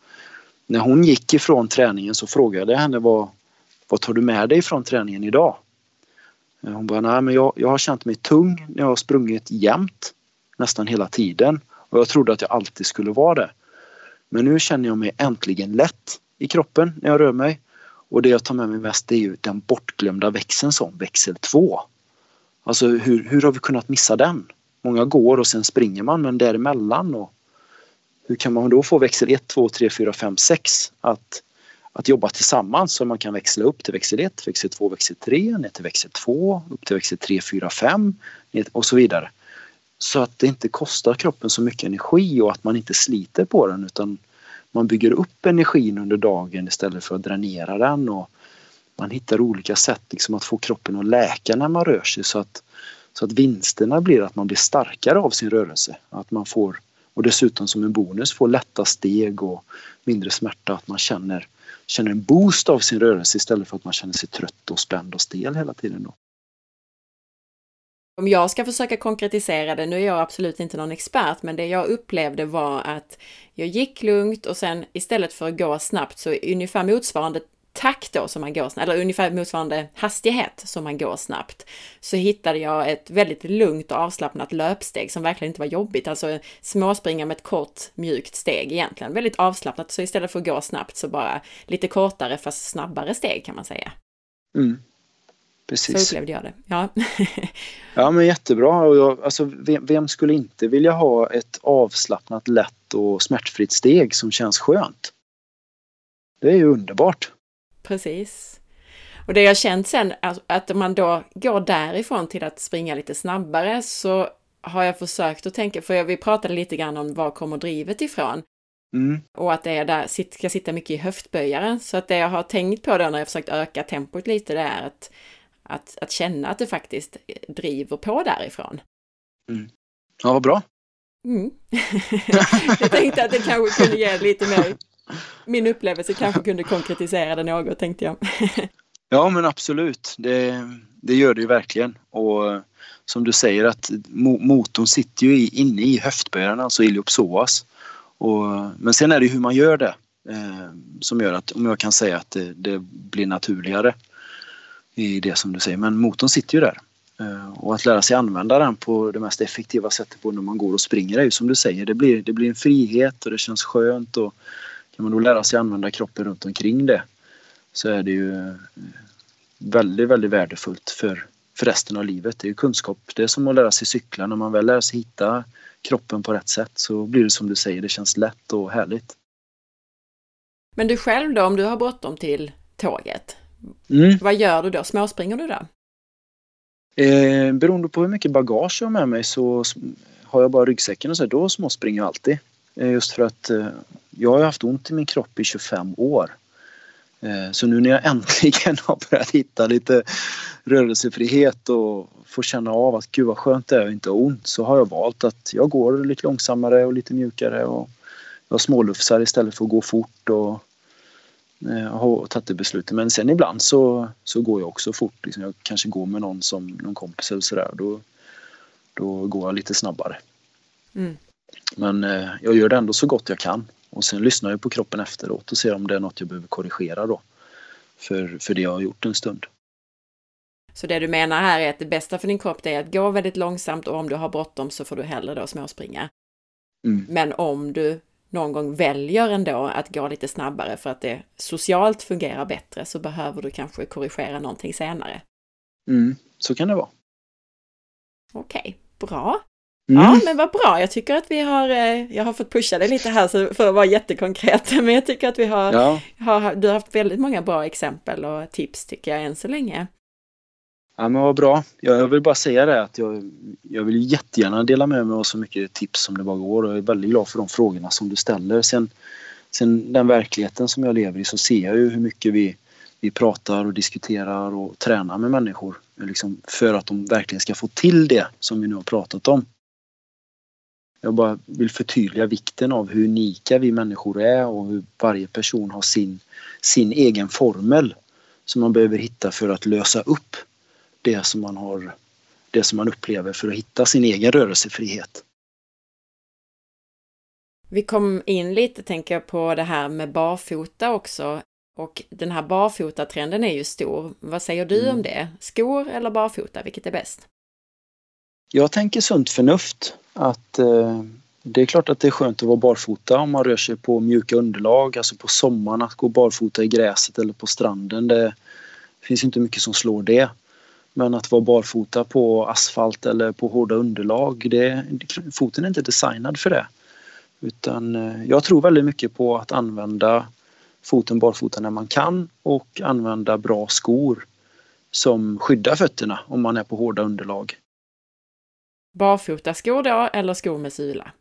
När hon gick ifrån träningen så frågade jag henne vad, vad tar du med dig från träningen idag? Hon bara, nej men jag, jag har känt mig tung när jag har sprungit jämt nästan hela tiden och jag trodde att jag alltid skulle vara det. Men nu känner jag mig äntligen lätt i kroppen när jag rör mig. Och det jag tar med mig mest är ju den bortglömda växeln som växel 2. Alltså hur, hur har vi kunnat missa den? Många går och sen springer man men däremellan och hur kan man då få växel 1, 2, 3, 4, 5, 6 att, att jobba tillsammans så man kan växla upp till växel 1, växel 2, växel 3, ner till växel 2, upp till växel 3, 4, 5 och så vidare. Så att det inte kostar kroppen så mycket energi och att man inte sliter på den utan man bygger upp energin under dagen istället för att dränera den och man hittar olika sätt liksom att få kroppen att läka när man rör sig så att, så att vinsterna blir att man blir starkare av sin rörelse. Att man får, och dessutom som en bonus får lätta steg och mindre smärta. Att man känner, känner en boost av sin rörelse istället för att man känner sig trött och spänd och stel hela tiden. Då. Om jag ska försöka konkretisera det, nu är jag absolut inte någon expert, men det jag upplevde var att jag gick lugnt och sen istället för att gå snabbt så ungefär motsvarande takt då som man går snabbt, eller ungefär motsvarande hastighet som man går snabbt, så hittade jag ett väldigt lugnt och avslappnat löpsteg som verkligen inte var jobbigt, alltså småspringa med ett kort mjukt steg egentligen, väldigt avslappnat, så istället för att gå snabbt så bara lite kortare fast snabbare steg kan man säga. Mm. Precis. Så upplevde jag det. Ja, ja men jättebra. Och jag, alltså, vem, vem, skulle inte vilja ha ett avslappnat, lätt och smärtfritt steg som känns skönt? Det är ju underbart. Precis. Och det jag känt sen, att man då går därifrån till att springa lite snabbare, så har jag försökt att tänka, för vi pratade lite grann om var kommer drivet ifrån? Mm. Och att det är där, ska sitta mycket i höftböjaren. Så att det jag har tänkt på då när jag försökt öka tempot lite, det är att att, att känna att det faktiskt driver på därifrån. Mm. Ja, vad bra. Mm. jag tänkte att det kanske kunde ge lite mer, min upplevelse kanske kunde konkretisera det något tänkte jag. ja men absolut, det, det gör det ju verkligen. Och eh, som du säger att motorn sitter ju inne i höftböjaren, alltså iliopsoas. Och, men sen är det hur man gör det eh, som gör att, om jag kan säga att det, det blir naturligare i det som du säger. Men motorn sitter ju där. Eh, och att lära sig använda den på det mest effektiva sättet på när man går och springer är ju som du säger, det blir, det blir en frihet och det känns skönt och kan man då lära sig använda kroppen runt omkring det så är det ju eh, väldigt, väldigt värdefullt för, för resten av livet. Det är ju kunskap, det är som att lära sig cykla. När man väl lär sig hitta kroppen på rätt sätt så blir det som du säger, det känns lätt och härligt. Men du själv då, om du har bråttom till tåget, Mm. Vad gör du då? Småspringer du då? Eh, beroende på hur mycket bagage jag har med mig så har jag bara ryggsäcken och så, då småspringer jag alltid. Eh, just för att eh, jag har haft ont i min kropp i 25 år. Eh, så nu när jag äntligen har börjat hitta lite rörelsefrihet och får känna av att gud vad skönt det är att inte ha ont så har jag valt att jag går lite långsammare och lite mjukare och jag smålufsar istället för att gå fort och Jag har tagit det beslutet. Men sen ibland så, så går jag också fort. Liksom jag kanske går med någon som någon kompis eller sådär. Då, då går jag lite snabbare. Mm. Men eh, jag gör det ändå så gott jag kan. Och sen lyssnar jag på kroppen efteråt och ser om det är något jag behöver korrigera då. För, för det jag har gjort en stund. Så det du menar här är att det bästa för din kropp är att gå väldigt långsamt och om du har bråttom så får du hellre då småspringa. Mm. Men om du någon gång väljer ändå att gå lite snabbare för att det socialt fungerar bättre så behöver du kanske korrigera någonting senare. Mm, så kan det vara. Okej, okay, bra. Mm. Ja, men vad bra. Jag tycker att vi har, eh, jag har fått pusha dig lite här för att vara jättekonkret, men jag tycker att vi har, ja. har, du har haft väldigt många bra exempel och tips tycker jag än så länge. Ja men vad bra. Jag vill bara säga det att jag, jag vill jättegärna dela med mig av så mycket tips som det bara går och jag är väldigt glad för de frågorna som du ställer. Sen, sen den verkligheten som jag lever i så ser jag ju hur mycket vi, vi pratar och diskuterar och tränar med människor. Liksom för att de verkligen ska få till det som vi nu har pratat om. Jag bara vill förtydliga vikten av hur unika vi människor är och hur varje person har sin, sin egen formel som man behöver hitta för att lösa upp det som man har det som man upplever för att hitta sin egen rörelsefrihet. Vi kom in lite, tänker jag, på det här med barfota också. Och den här barfota-trenden är ju stor. Vad säger du mm. om det? Skor eller barfota, vilket är bäst? Jag tänker sunt förnuft. Att eh, det är klart att det är skönt att vara barfota om man rör sig på mjuka underlag, alltså på sommaren att gå barfota i gräset eller på stranden. Det finns inte mycket som slår det. Men att vara barfota på asfalt eller på hårda underlag, det, foten är inte designad för det. Utan eh, jag tror väldigt mycket på att använda foten barfota när man kan och använda bra skor som skyddar fötterna om man är på hårda underlag. Barfotaskor då eller skor med sula?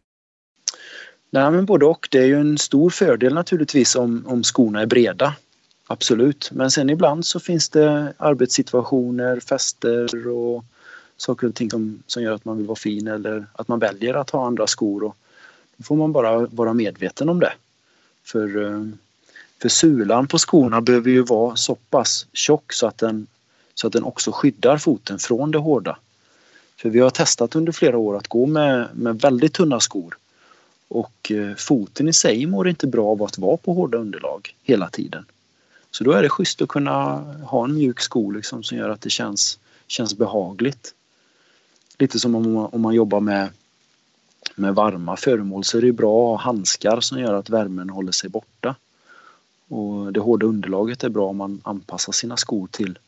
Nej men både och. Det är ju en stor fördel naturligtvis om, om skorna är breda. Absolut. Men sen ibland så finns det arbetssituationer, fester och saker och ting som, som gör att man vill vara fin eller att man väljer att ha andra skor. Och då får man bara vara medveten om det. För, eh, för sulan på skorna behöver ju vara så pass tjock så att den, så att den också skyddar foten från det hårda. För vi har testat under flera år att gå med, med väldigt tunna skor. Och eh, foten i sig mår inte bra av att vara på hårda underlag hela tiden. Så då är det schysst att kunna ha en mjuk sko liksom, som gör att det känns, känns behagligt. Lite som om man, om man jobbar med, med varma föremål så är det bra att ha handskar som gör att värmen håller sig borta. Och det hårda underlaget är bra om man anpassar sina skor till,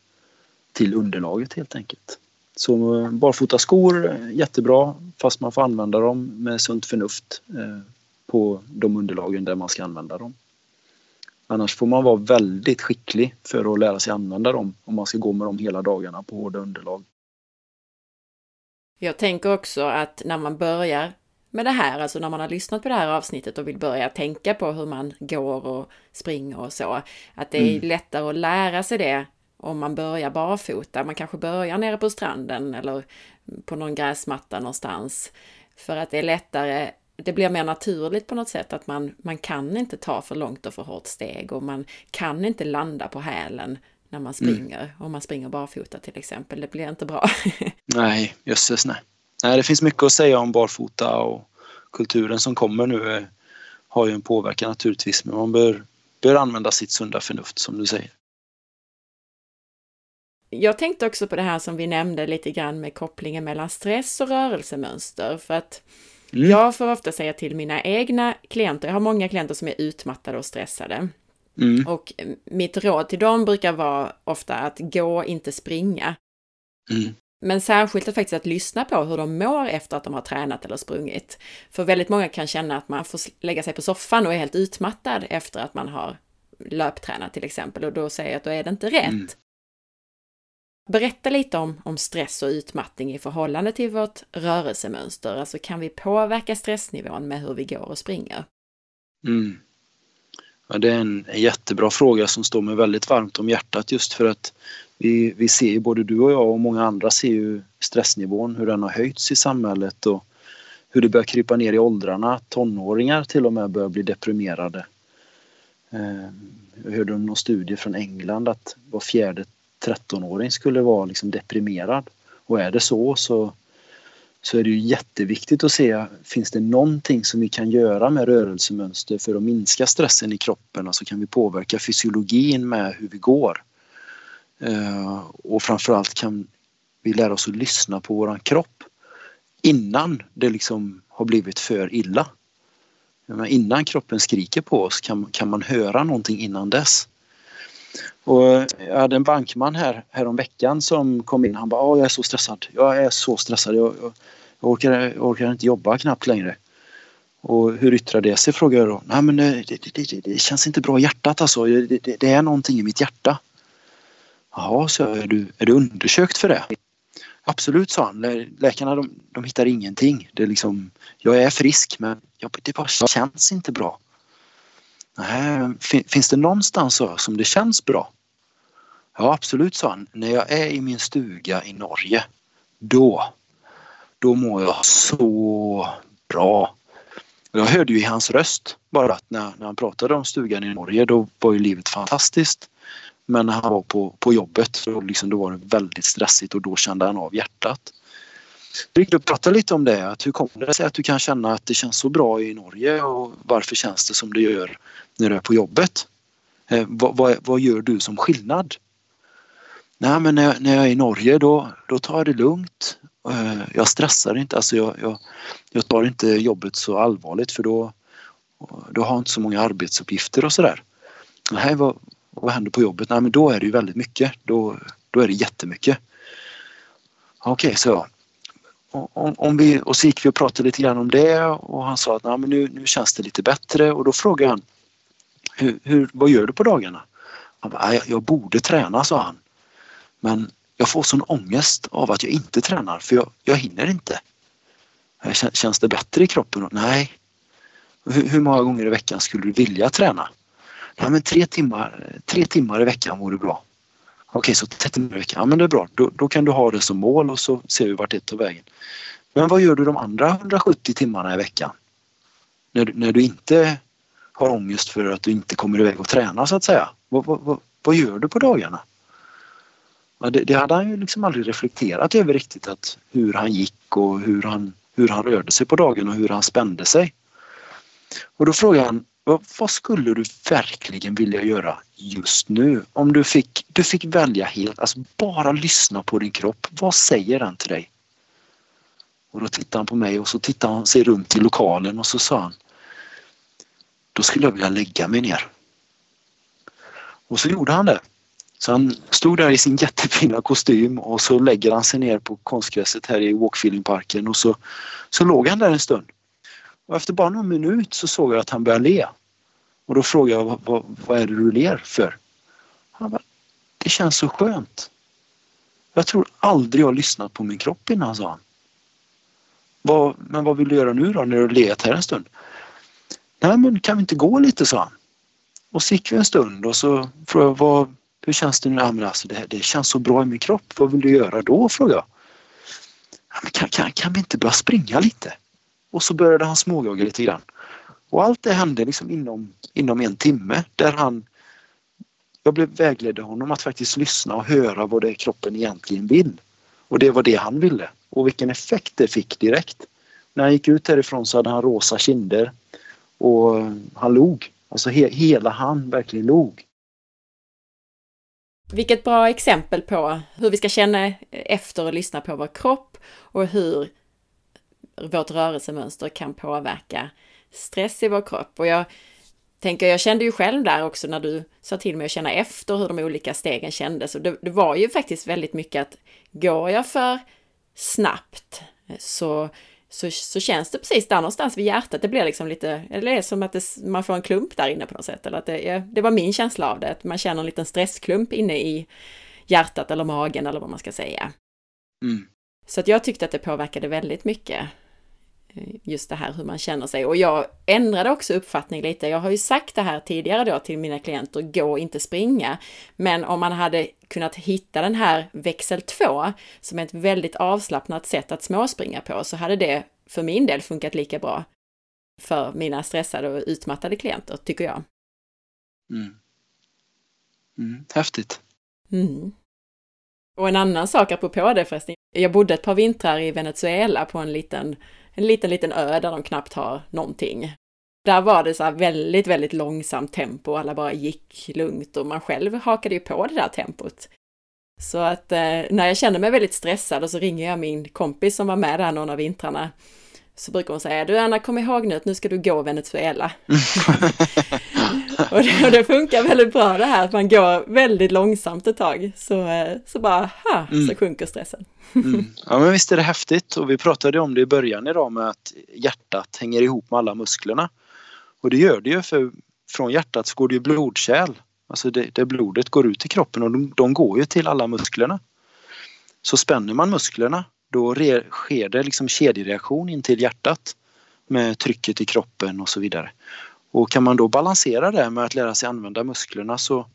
till underlaget helt enkelt. Så eh, barfotaskor, jättebra fast man får använda dem med sunt förnuft eh, på de underlagen där man ska använda dem. Annars får man vara väldigt skicklig för att lära sig använda dem om man ska gå med dem hela dagarna på hårda underlag. Jag tänker också att när man börjar med det här, alltså när man har lyssnat på det här avsnittet och vill börja tänka på hur man går och springer och så, att det är mm. lättare att lära sig det om man börjar barfota. Man kanske börjar nere på stranden eller på någon gräsmatta någonstans. För att det är lättare det blir mer naturligt på något sätt att man, man kan inte ta för långt och för hårt steg och man kan inte landa på hälen när man mm. springer. Mm. Om man springer barfota till exempel. Det blir inte bra. nej, jösses nej. Nej, det finns mycket att säga om barfota och kulturen som kommer nu eh, har ju en påverkan naturligtvis, men man bör, bör använda sitt sunda förnuft som du säger. Jag tänkte också på det här som vi nämnde lite grann med kopplingen mellan stress och rörelsemönster, för att Mm. Jag får ofta säga till mina egna klienter, jag har många klienter som är utmattade och stressade. Mm. Och mitt råd till dem brukar vara ofta att gå, inte springa. Mm. Men särskilt att faktiskt att lyssna på hur de mår efter att de har tränat eller sprungit. För väldigt många kan känna att man får lägga sig på soffan och är helt utmattad efter att man har löptränat till exempel och då säger jag att då är det inte rätt. Mm. Berätta lite om, om stress och utmattning i förhållande till vårt rörelsemönster. Alltså kan vi påverka stressnivån med hur vi går och springer? Mm. Ja, det är en, en jättebra fråga som står mig väldigt varmt om hjärtat just för att vi, vi ser ju, både du och jag och många andra ser ju stressnivån, hur den har höjts i samhället och hur det börjar krypa ner i åldrarna. Tonåringar till och med börjar bli deprimerade. Eh, jag hörde om någon studie från England att var fjärde 13-åring skulle vara liksom deprimerad. Och är det så så, så är det ju jätteviktigt att se, finns det någonting som vi kan göra med rörelsemönster för att minska stressen i kroppen? Alltså kan vi påverka fysiologin med hur vi går? Eh, och framförallt kan vi lära oss att lyssna på våran kropp innan det liksom har blivit för illa. Innan kroppen skriker på oss kan, kan man höra någonting innan dess. Och jag hade en bankman här häromveckan som kom in. Han bara, jag är så stressad. Jag är så stressad. Jag, jag, jag, orkar, jag orkar inte jobba knappt längre. Och hur yttrar det sig frågar jag då. Nej men eh, det, det, det, det känns inte bra i hjärtat alltså. Det, det, är någonting i mitt hjärta. Jaha, så är du, är du undersökt för det? Absolut, sa han. Läkarna de, de hittar ingenting. Det är liksom, jag är frisk men jag, det bara känns inte bra. Nej, finns det någonstans som det känns bra? Ja, absolut, sa han. När jag är i min stuga i Norge, då, då mår jag så bra. Jag hörde ju i hans röst bara att när, när han pratade om stugan i Norge, då var ju livet fantastiskt. Men när han var på, på jobbet då, liksom, då var det väldigt stressigt och då kände han av hjärtat. Vi och pratade lite om det. Att hur kommer det sig att du kan känna att det känns så bra i Norge och varför känns det som det gör när du är på jobbet? Eh, vad, vad, vad, gör du som skillnad? Nej men när, när jag är i Norge då, då tar jag det lugnt. Eh, jag stressar inte, alltså jag, jag, jag tar inte jobbet så allvarligt för då, då har jag inte så många arbetsuppgifter och sådär. Nej, vad, vad händer på jobbet? Nej men då är det ju väldigt mycket. Då, då är det jättemycket. Okej, okay, så om, om vi, och så gick vi och pratade lite grann om det och han sa att Nej, men nu, nu känns det lite bättre och då frågade han hur, hur, vad gör du på dagarna? Han bara, jag, jag borde träna, sa han. Men jag får sån ångest av att jag inte tränar för jag, jag hinner inte. Känns det bättre i kroppen? Nej. Hur, hur många gånger i veckan skulle du vilja träna? Nej men tre, timmar, tre timmar i veckan vore bra. Okej, så 30 timmar i veckan, ja men det är bra. Då, då kan du ha det som mål och så ser vi vart det tar vägen. Men vad gör du de andra 170 timmarna i veckan? När, när du inte har ångest för att du inte kommer iväg och tränar så att säga. Vad, vad, vad gör du på dagarna? Ja, det, det, hade han ju liksom aldrig reflekterat över riktigt att hur han gick och hur han, hur han rörde sig på dagen och hur han spände sig. Och då frågade han vad skulle du verkligen vilja göra just nu? Om du fick, du fick välja helt, alltså bara lyssna på din kropp. Vad säger den till dig? Och då tittade han på mig och så tittade han sig runt i lokalen och så sa han Då skulle jag vilja lägga mig ner. Och så gjorde han det. Så han stod där i sin jättefina kostym och så lägger han sig ner på konstgräset här i Walkfieldingparken och så, så låg han där en stund. Och efter bara någon minut så såg jag att han började le. Och då frågade jag vad, vad är det du ler för? Han bara, det känns så skönt. Jag tror aldrig jag lyssnat på min kropp innan, sa han. Vad, men vad vill du göra nu då när du har legat här en stund? Nej men kan vi inte gå lite, sa han. Och så gick vi en stund och så frågade jag vad, hur känns det nu? Ja, men alltså, det, det känns så bra i min kropp. Vad vill du göra då? frågade jag. Ja, men kan, kan, kan vi inte börja springa lite? Och så började han småjogga lite grann. Och allt det hände liksom inom, inom en timme där han jag blev vägledde honom att faktiskt lyssna och höra vad det är kroppen egentligen vill. Och det var det han ville. Och vilken effekt det fick direkt. När han gick ut härifrån så hade han rosa kinder och han log. Alltså he hela han verkligen log. Vilket bra exempel på hur vi ska känna efter och lyssna på vår kropp och hur vårt rörelsemönster kan påverka stress i vår kropp. Och jag tänker, jag kände ju själv där också när du sa till mig att känna efter hur de olika stegen kändes. Och det, det var ju faktiskt väldigt mycket att går jag för snabbt så, så, så känns det precis där någonstans vid hjärtat. Det blir liksom lite, eller det är som att det, man får en klump där inne på något sätt. Eller att det, det var min känsla av det, att man känner en liten stressklump inne i hjärtat eller magen eller vad man ska säga. Mm. Så att jag tyckte att det påverkade väldigt mycket just det här hur man känner sig. Och jag ändrade också uppfattning lite. Jag har ju sagt det här tidigare då till mina klienter, gå inte springa. Men om man hade kunnat hitta den här växel 2 som är ett väldigt avslappnat sätt att småspringa på så hade det för min del funkat lika bra för mina stressade och utmattade klienter, tycker jag. Mm. Mm. Häftigt. Mm. Och en annan sak apropå det förresten. Jag bodde ett par vintrar i Venezuela på en liten, en liten, liten ö där de knappt har någonting. Där var det så här väldigt, väldigt långsamt tempo. Alla bara gick lugnt och man själv hakade ju på det där tempot. Så att eh, när jag känner mig väldigt stressad och så ringer jag min kompis som var med där någon av vintrarna. Så brukar hon säga, du Anna kom ihåg nu att nu ska du gå Venezuela. och, det, och, det, funkar väldigt bra det här att man går väldigt långsamt ett tag. Så, eh, så bara, ha, mm. så sjunker stressen. mm. Ja men visst är det häftigt och vi pratade om det i början idag med att hjärtat hänger ihop med alla musklerna. Och det gör det ju för från hjärtat så går det ju blodkärl Alltså det, det blodet går ut i kroppen och de, de, går ju till alla musklerna. Så spänner man musklerna då re, sker det liksom kedjereaktion in till hjärtat med trycket i kroppen och så vidare. Och kan man då balansera det med att lära sig använda musklerna så,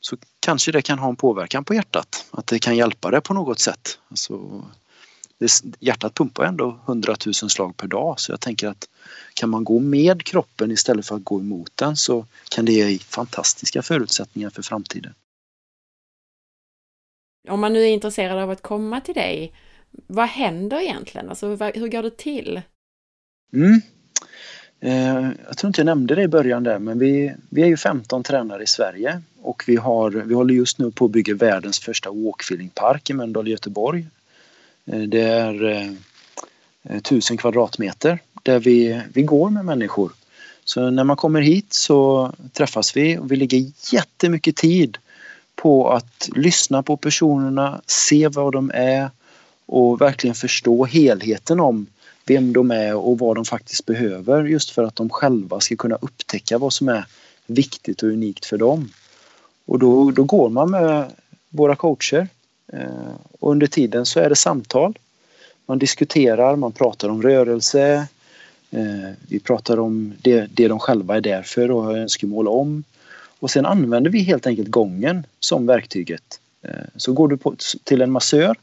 så kanske det kan ha en påverkan på hjärtat. Att det kan hjälpa det på något sätt. Alltså, det, hjärtat pumpar ändå 100 000 slag per dag så jag tänker att kan man gå med kroppen istället för att gå emot den så kan det ge fantastiska förutsättningar för framtiden. Om man nu är intresserad av att komma till dig, vad händer egentligen? Alltså, hur går det till? Mm. Eh, jag tror inte jag nämnde det i början där, men vi, vi är ju 15 tränare i Sverige och vi, har, vi håller just nu på att bygga världens första walkfeelingpark i Mölndal i Göteborg. Eh, det är eh, 1000 kvadratmeter där vi, vi går med människor. Så när man kommer hit så träffas vi och vi lägger jättemycket tid på att lyssna på personerna, se vad de är och verkligen förstå helheten om vem de är och vad de faktiskt behöver just för att de själva ska kunna upptäcka vad som är viktigt och unikt för dem. Och då, då går man med våra coacher eh, och under tiden så är det samtal. Man diskuterar, man pratar om rörelse, Eh, vi pratar om det, det de själva är där för och har önskemål om. Och sen använder vi helt enkelt gången som verktyget. Eh, så går du på, till en massör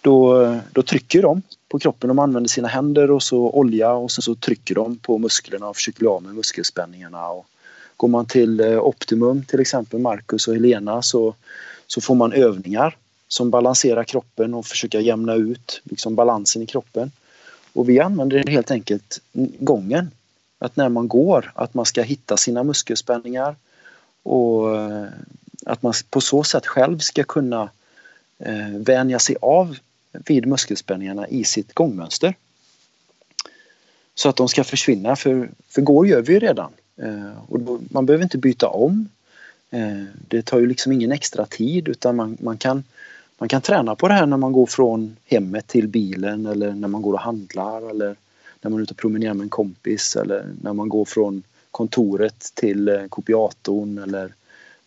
då, då trycker de på kroppen. De använder sina händer och så olja och sen så trycker de på musklerna och försöker bli av med muskelspänningarna. Och går man till eh, Optimum, till exempel Marcus och Helena, så, så får man övningar som balanserar kroppen och försöker jämna ut liksom balansen i kroppen. Och vi använder helt enkelt gången. Att när man går, att man ska hitta sina muskelspänningar och eh, att man på så sätt själv ska kunna eh, vänja sig av vid muskelspänningarna i sitt gångmönster. Så att de ska försvinna, för, för går gör vi ju redan. Eh, och då, man behöver inte byta om. Eh, det tar ju liksom ingen extra tid utan man, man kan man kan träna på det här när man går från hemmet till bilen eller när man går och handlar eller när man är ute och promenerar med en kompis eller när man går från kontoret till eh, kopiatorn eller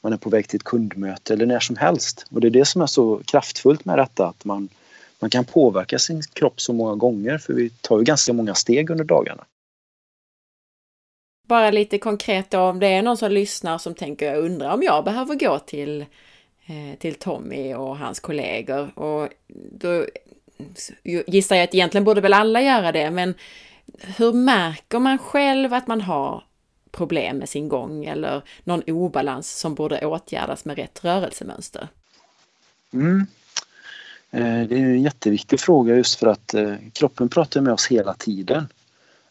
man är på väg till ett kundmöte eller när som helst. Och det är det som är så kraftfullt med detta att man, man kan påverka sin kropp så många gånger för vi tar ju ganska många steg under dagarna. Bara lite konkret då, om det är någon som lyssnar som tänker jag undrar om jag behöver gå till Eh, till Tommy och hans kollegor. Och då gissar jag att egentligen borde väl alla göra det, men hur märker man själv att man har problem med sin gång eller någon obalans som borde åtgärdas med rätt rörelsemönster? Mm. Eh, det är en jätteviktig fråga just för att eh, kroppen pratar med oss hela tiden.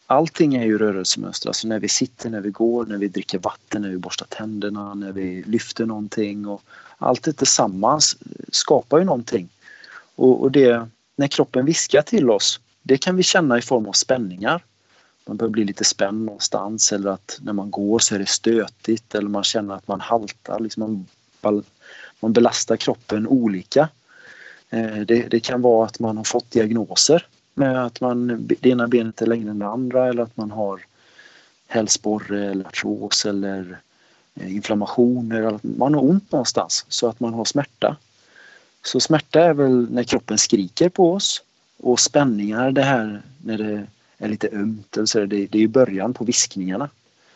Allting är ju rörelsemönster, alltså när vi sitter, när vi går, när vi dricker vatten, när vi borstar tänderna, när vi lyfter någonting och allt det tillsammans skapar ju någonting. Och, och det, när kroppen viskar till oss, det kan vi känna i form av spänningar. Man börjar bli lite spänd någonstans eller att när man går så är det stötigt eller man känner att man haltar. Liksom man, man belastar kroppen olika. Eh, det, det, kan vara att man har fått diagnoser med att man, det ena benet är längre än det andra eller att man har hälsporre eller artros eller eh, inflammationer, man har ont någonstans så att man har smärta. Så smärta är väl när kroppen skriker på oss och spänningar det här när det är lite ömt, eller så det, det är början på viskningarna.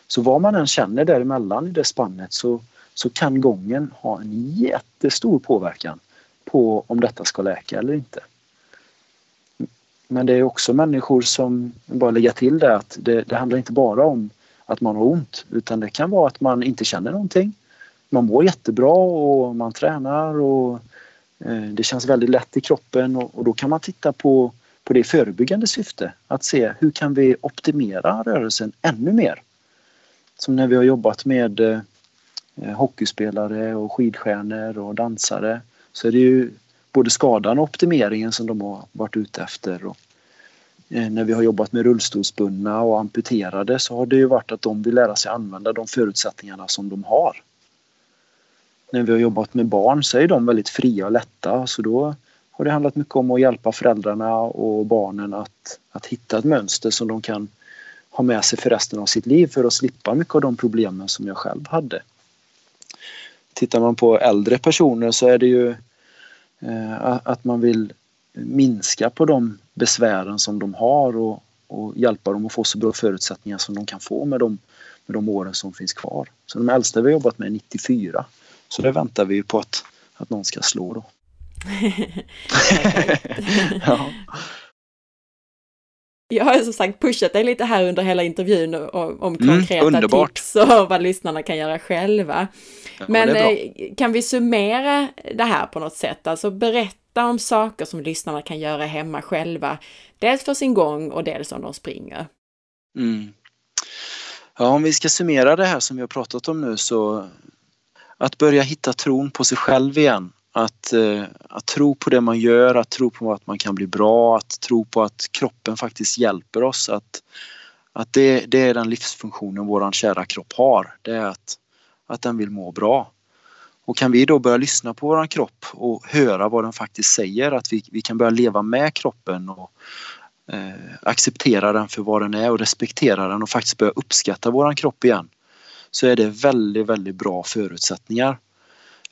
Så vad man än känner däremellan i det spannet så, så kan gången ha en jättestor påverkan på om detta ska läka eller inte. Men det är också människor som, bara lägga till det, att det, det handlar inte bara om att man har ont utan det kan vara att man inte känner någonting. Man mår jättebra och man tränar och eh, det känns väldigt lätt i kroppen och, och då kan man titta på, på det förebyggande syfte. Att se hur kan vi optimera rörelsen ännu mer? Som när vi har jobbat med eh, hockeyspelare och skidstjärnor och dansare så är det ju både skadan och optimeringen som de har varit ute efter. Och, eh, när vi har jobbat med rullstolsbundna och amputerade så har det ju varit att de vill lära sig använda de förutsättningarna som de har. När vi har jobbat med barn så är de väldigt fria och lätta så då har det handlat mycket om att hjälpa föräldrarna och barnen att, att hitta ett mönster som de kan ha med sig för resten av sitt liv för att slippa mycket av de problemen som jag själv hade. Tittar man på äldre personer så är det ju att man vill minska på de besvären som de har och, och, hjälpa dem att få så bra förutsättningar som de kan få med de, med de åren som finns kvar. Så de äldsta vi har jobbat med är 94. Så det väntar vi på att, att någon ska slå då. ja. Jag har som sagt pushat dig lite här under hela intervjun om mm, konkreta mm, tips och vad lyssnarna kan göra själva. Ja, men eh, kan vi summera det här på något sätt? Alltså berätta om saker som lyssnarna kan göra hemma själva. Dels för sin gång och dels om de springer. Mm. Ja, om vi ska summera det här som vi har pratat om nu så att börja hitta tron på sig själv igen att, eh, att tro på det man gör, att tro på att man kan bli bra, att tro på att kroppen faktiskt hjälper oss. Att, att det, det är den livsfunktionen vår kära kropp har. Det är att, att den vill må bra. Och kan vi då börja lyssna på vår kropp och höra vad den faktiskt säger, att vi, vi kan börja leva med kroppen och eh, acceptera den för vad den är och respektera den och faktiskt börja uppskatta vår kropp igen. Så är det väldigt, väldigt bra förutsättningar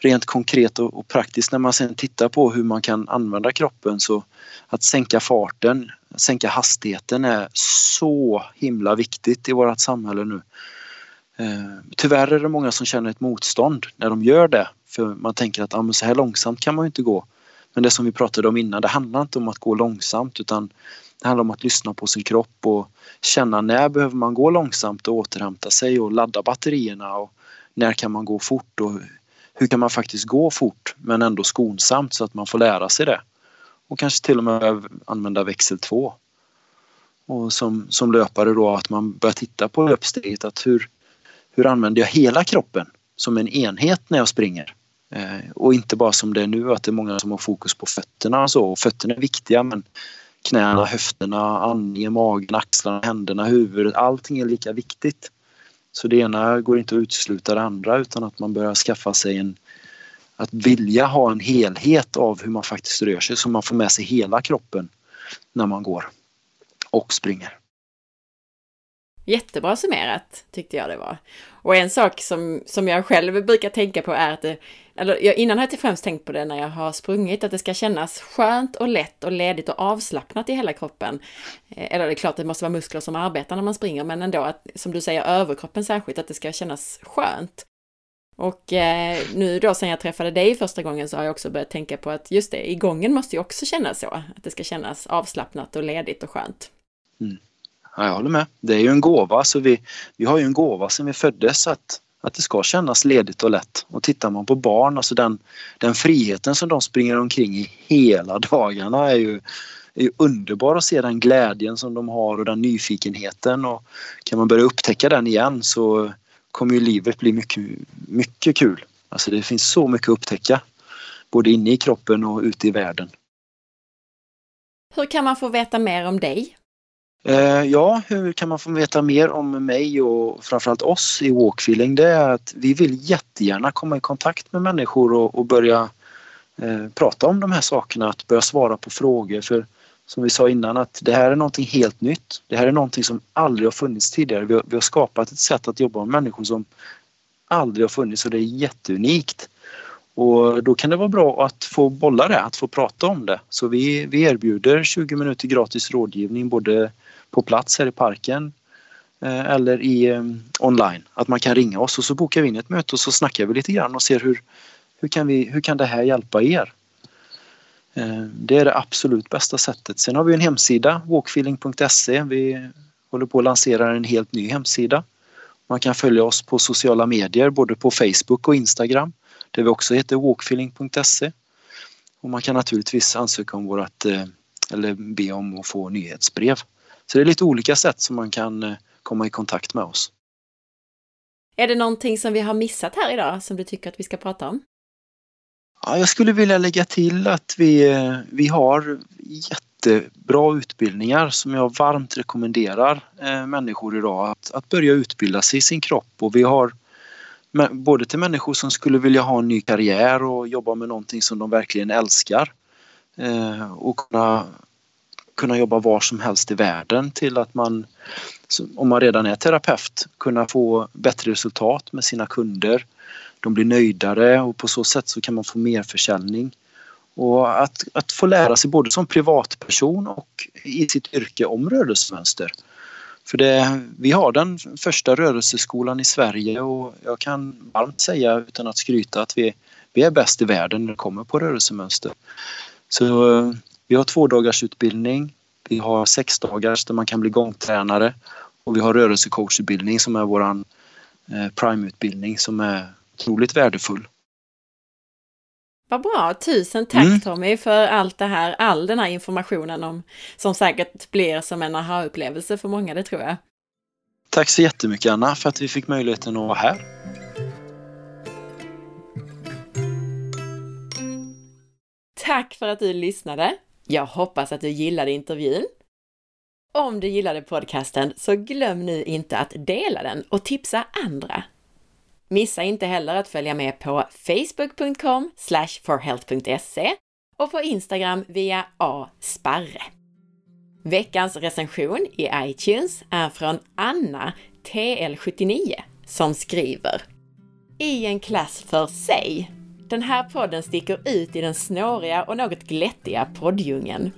rent konkret och, och, praktiskt när man sen tittar på hur man kan använda kroppen så att sänka farten, sänka hastigheten är så himla viktigt i vårt samhälle nu. Eh, tyvärr är det många som känner ett motstånd när de gör det för man tänker att ah, så här långsamt kan man ju inte gå. Men det som vi pratade om innan, det handlar inte om att gå långsamt utan det handlar om att lyssna på sin kropp och känna när behöver man gå långsamt och återhämta sig och ladda batterierna och när kan man gå fort och hur kan man faktiskt gå fort men ändå skonsamt så att man får lära sig det. Och kanske till och med använda växel 2. Och som, som löpare då att man börjar titta på löpsteget att hur, hur använder jag hela kroppen som en enhet när jag springer? Eh, och inte bara som det är nu att det är många som har fokus på fötterna och så. Och fötterna är viktiga men knäna, höfterna, andningen, magen, axlarna, händerna, huvudet, allting är lika viktigt. Så det ena går inte att utesluta det andra utan att man börjar skaffa sig en att vilja ha en helhet av hur man faktiskt rör sig så man får med sig hela kroppen när man går och springer. Jättebra summerat tyckte jag det var. Och en sak som, som jag själv brukar tänka på är att det, eller jag, innan har jag främst tänkt på det när jag har sprungit, att det ska kännas skönt och lätt och ledigt och avslappnat i hela kroppen. Eh, eller det är klart, det måste vara muskler som arbetar när man springer, men ändå att, som du säger, överkroppen särskilt, att det ska kännas skönt. Och eh, nu då sen jag träffade dig första gången så har jag också börjat tänka på att just det, i gången måste ju också kännas så, att det ska kännas avslappnat och ledigt och skönt. Mm. Ja, jag håller med. Det är ju en gåva, så vi, vi har ju en gåva sen vi föddes att, att det ska kännas ledigt och lätt. Och tittar man på barn, alltså den, den friheten som de springer omkring i hela dagarna är ju, är ju underbar att se den glädjen som de har och den nyfikenheten. Och kan man börja upptäcka den igen så kommer ju livet bli mycket, mycket kul. Alltså det finns så mycket att upptäcka. Både inne i kroppen och ute i världen. Hur kan man få veta mer om dig? Eh, ja, hur kan man få veta mer om mig och framförallt oss i Walkfeeling? Det är att vi vill jättegärna komma i kontakt med människor och, och börja eh, prata om de här sakerna, att börja svara på frågor. För som vi sa innan att det här är någonting helt nytt. Det här är någonting som aldrig har funnits tidigare. Vi har, vi har skapat ett sätt att jobba med människor som aldrig har funnits och det är jätteunikt. Och då kan det vara bra att få bolla det, att få prata om det. Så vi, vi erbjuder 20 minuter gratis rådgivning både på plats här i parken eh, eller i eh, online. Att man kan ringa oss och så bokar vi in ett möte och så snackar vi lite grann och ser hur, hur, kan, vi, hur kan det här hjälpa er? Eh, det är det absolut bästa sättet. Sen har vi en hemsida, walkfeeling.se. Vi håller på att lansera en helt ny hemsida. Man kan följa oss på sociala medier, både på Facebook och Instagram, där vi också heter walkfeeling.se. Och man kan naturligtvis ansöka om vårt, eh, eller be om att få nyhetsbrev. Så det är lite olika sätt som man kan eh, komma i kontakt med oss. Är det någonting som vi har missat här idag som du tycker att vi ska prata om? Ja, jag skulle vilja lägga till att vi, eh, vi har jättebra utbildningar som jag varmt rekommenderar människor idag att, att börja utbilda sig i sin kropp och vi har både till människor som skulle vilja ha en ny karriär och jobba med någonting som de verkligen älskar eh, och kunna, kunna jobba var som helst i världen till att man, om man redan är terapeut, kunna få bättre resultat med sina kunder. De blir nöjdare och på så sätt så kan man få mer försäljning. Och att, att få lära sig både som privatperson och i sitt yrke om rörelsemönster. För det, vi har den första rörelseskolan i Sverige och jag kan varmt säga utan att skryta att vi, vi är bäst i världen när det kommer på rörelsemönster. Så vi har två dagars utbildning, vi har sex dagars där man kan bli gångtränare och vi har rörelsecoachutbildning som är våran primeutbildning prime-utbildning som är otroligt värdefull. Vad bra! Tusen tack mm. Tommy för allt det här, all den här informationen om, som säkert blir som en aha-upplevelse för många, det tror jag. Tack så jättemycket Anna för att vi fick möjligheten att vara här. Tack för att du lyssnade! Jag hoppas att du gillade intervjun. Om du gillade podcasten så glöm nu inte att dela den och tipsa andra Missa inte heller att följa med på facebook.com forhealth.se och på Instagram via asparre. Veckans recension i iTunes är från Anna, TL79, som skriver I en klass för sig. Den här podden sticker ut i den snåriga och något glättiga poddjungeln.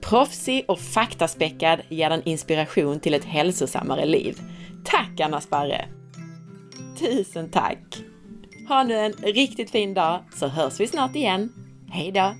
Proffsig och faktaspäckad ger den inspiration till ett hälsosammare liv. Tack Anna Sparre! Tusen tack! Ha nu en riktigt fin dag så hörs vi snart igen. Hej då!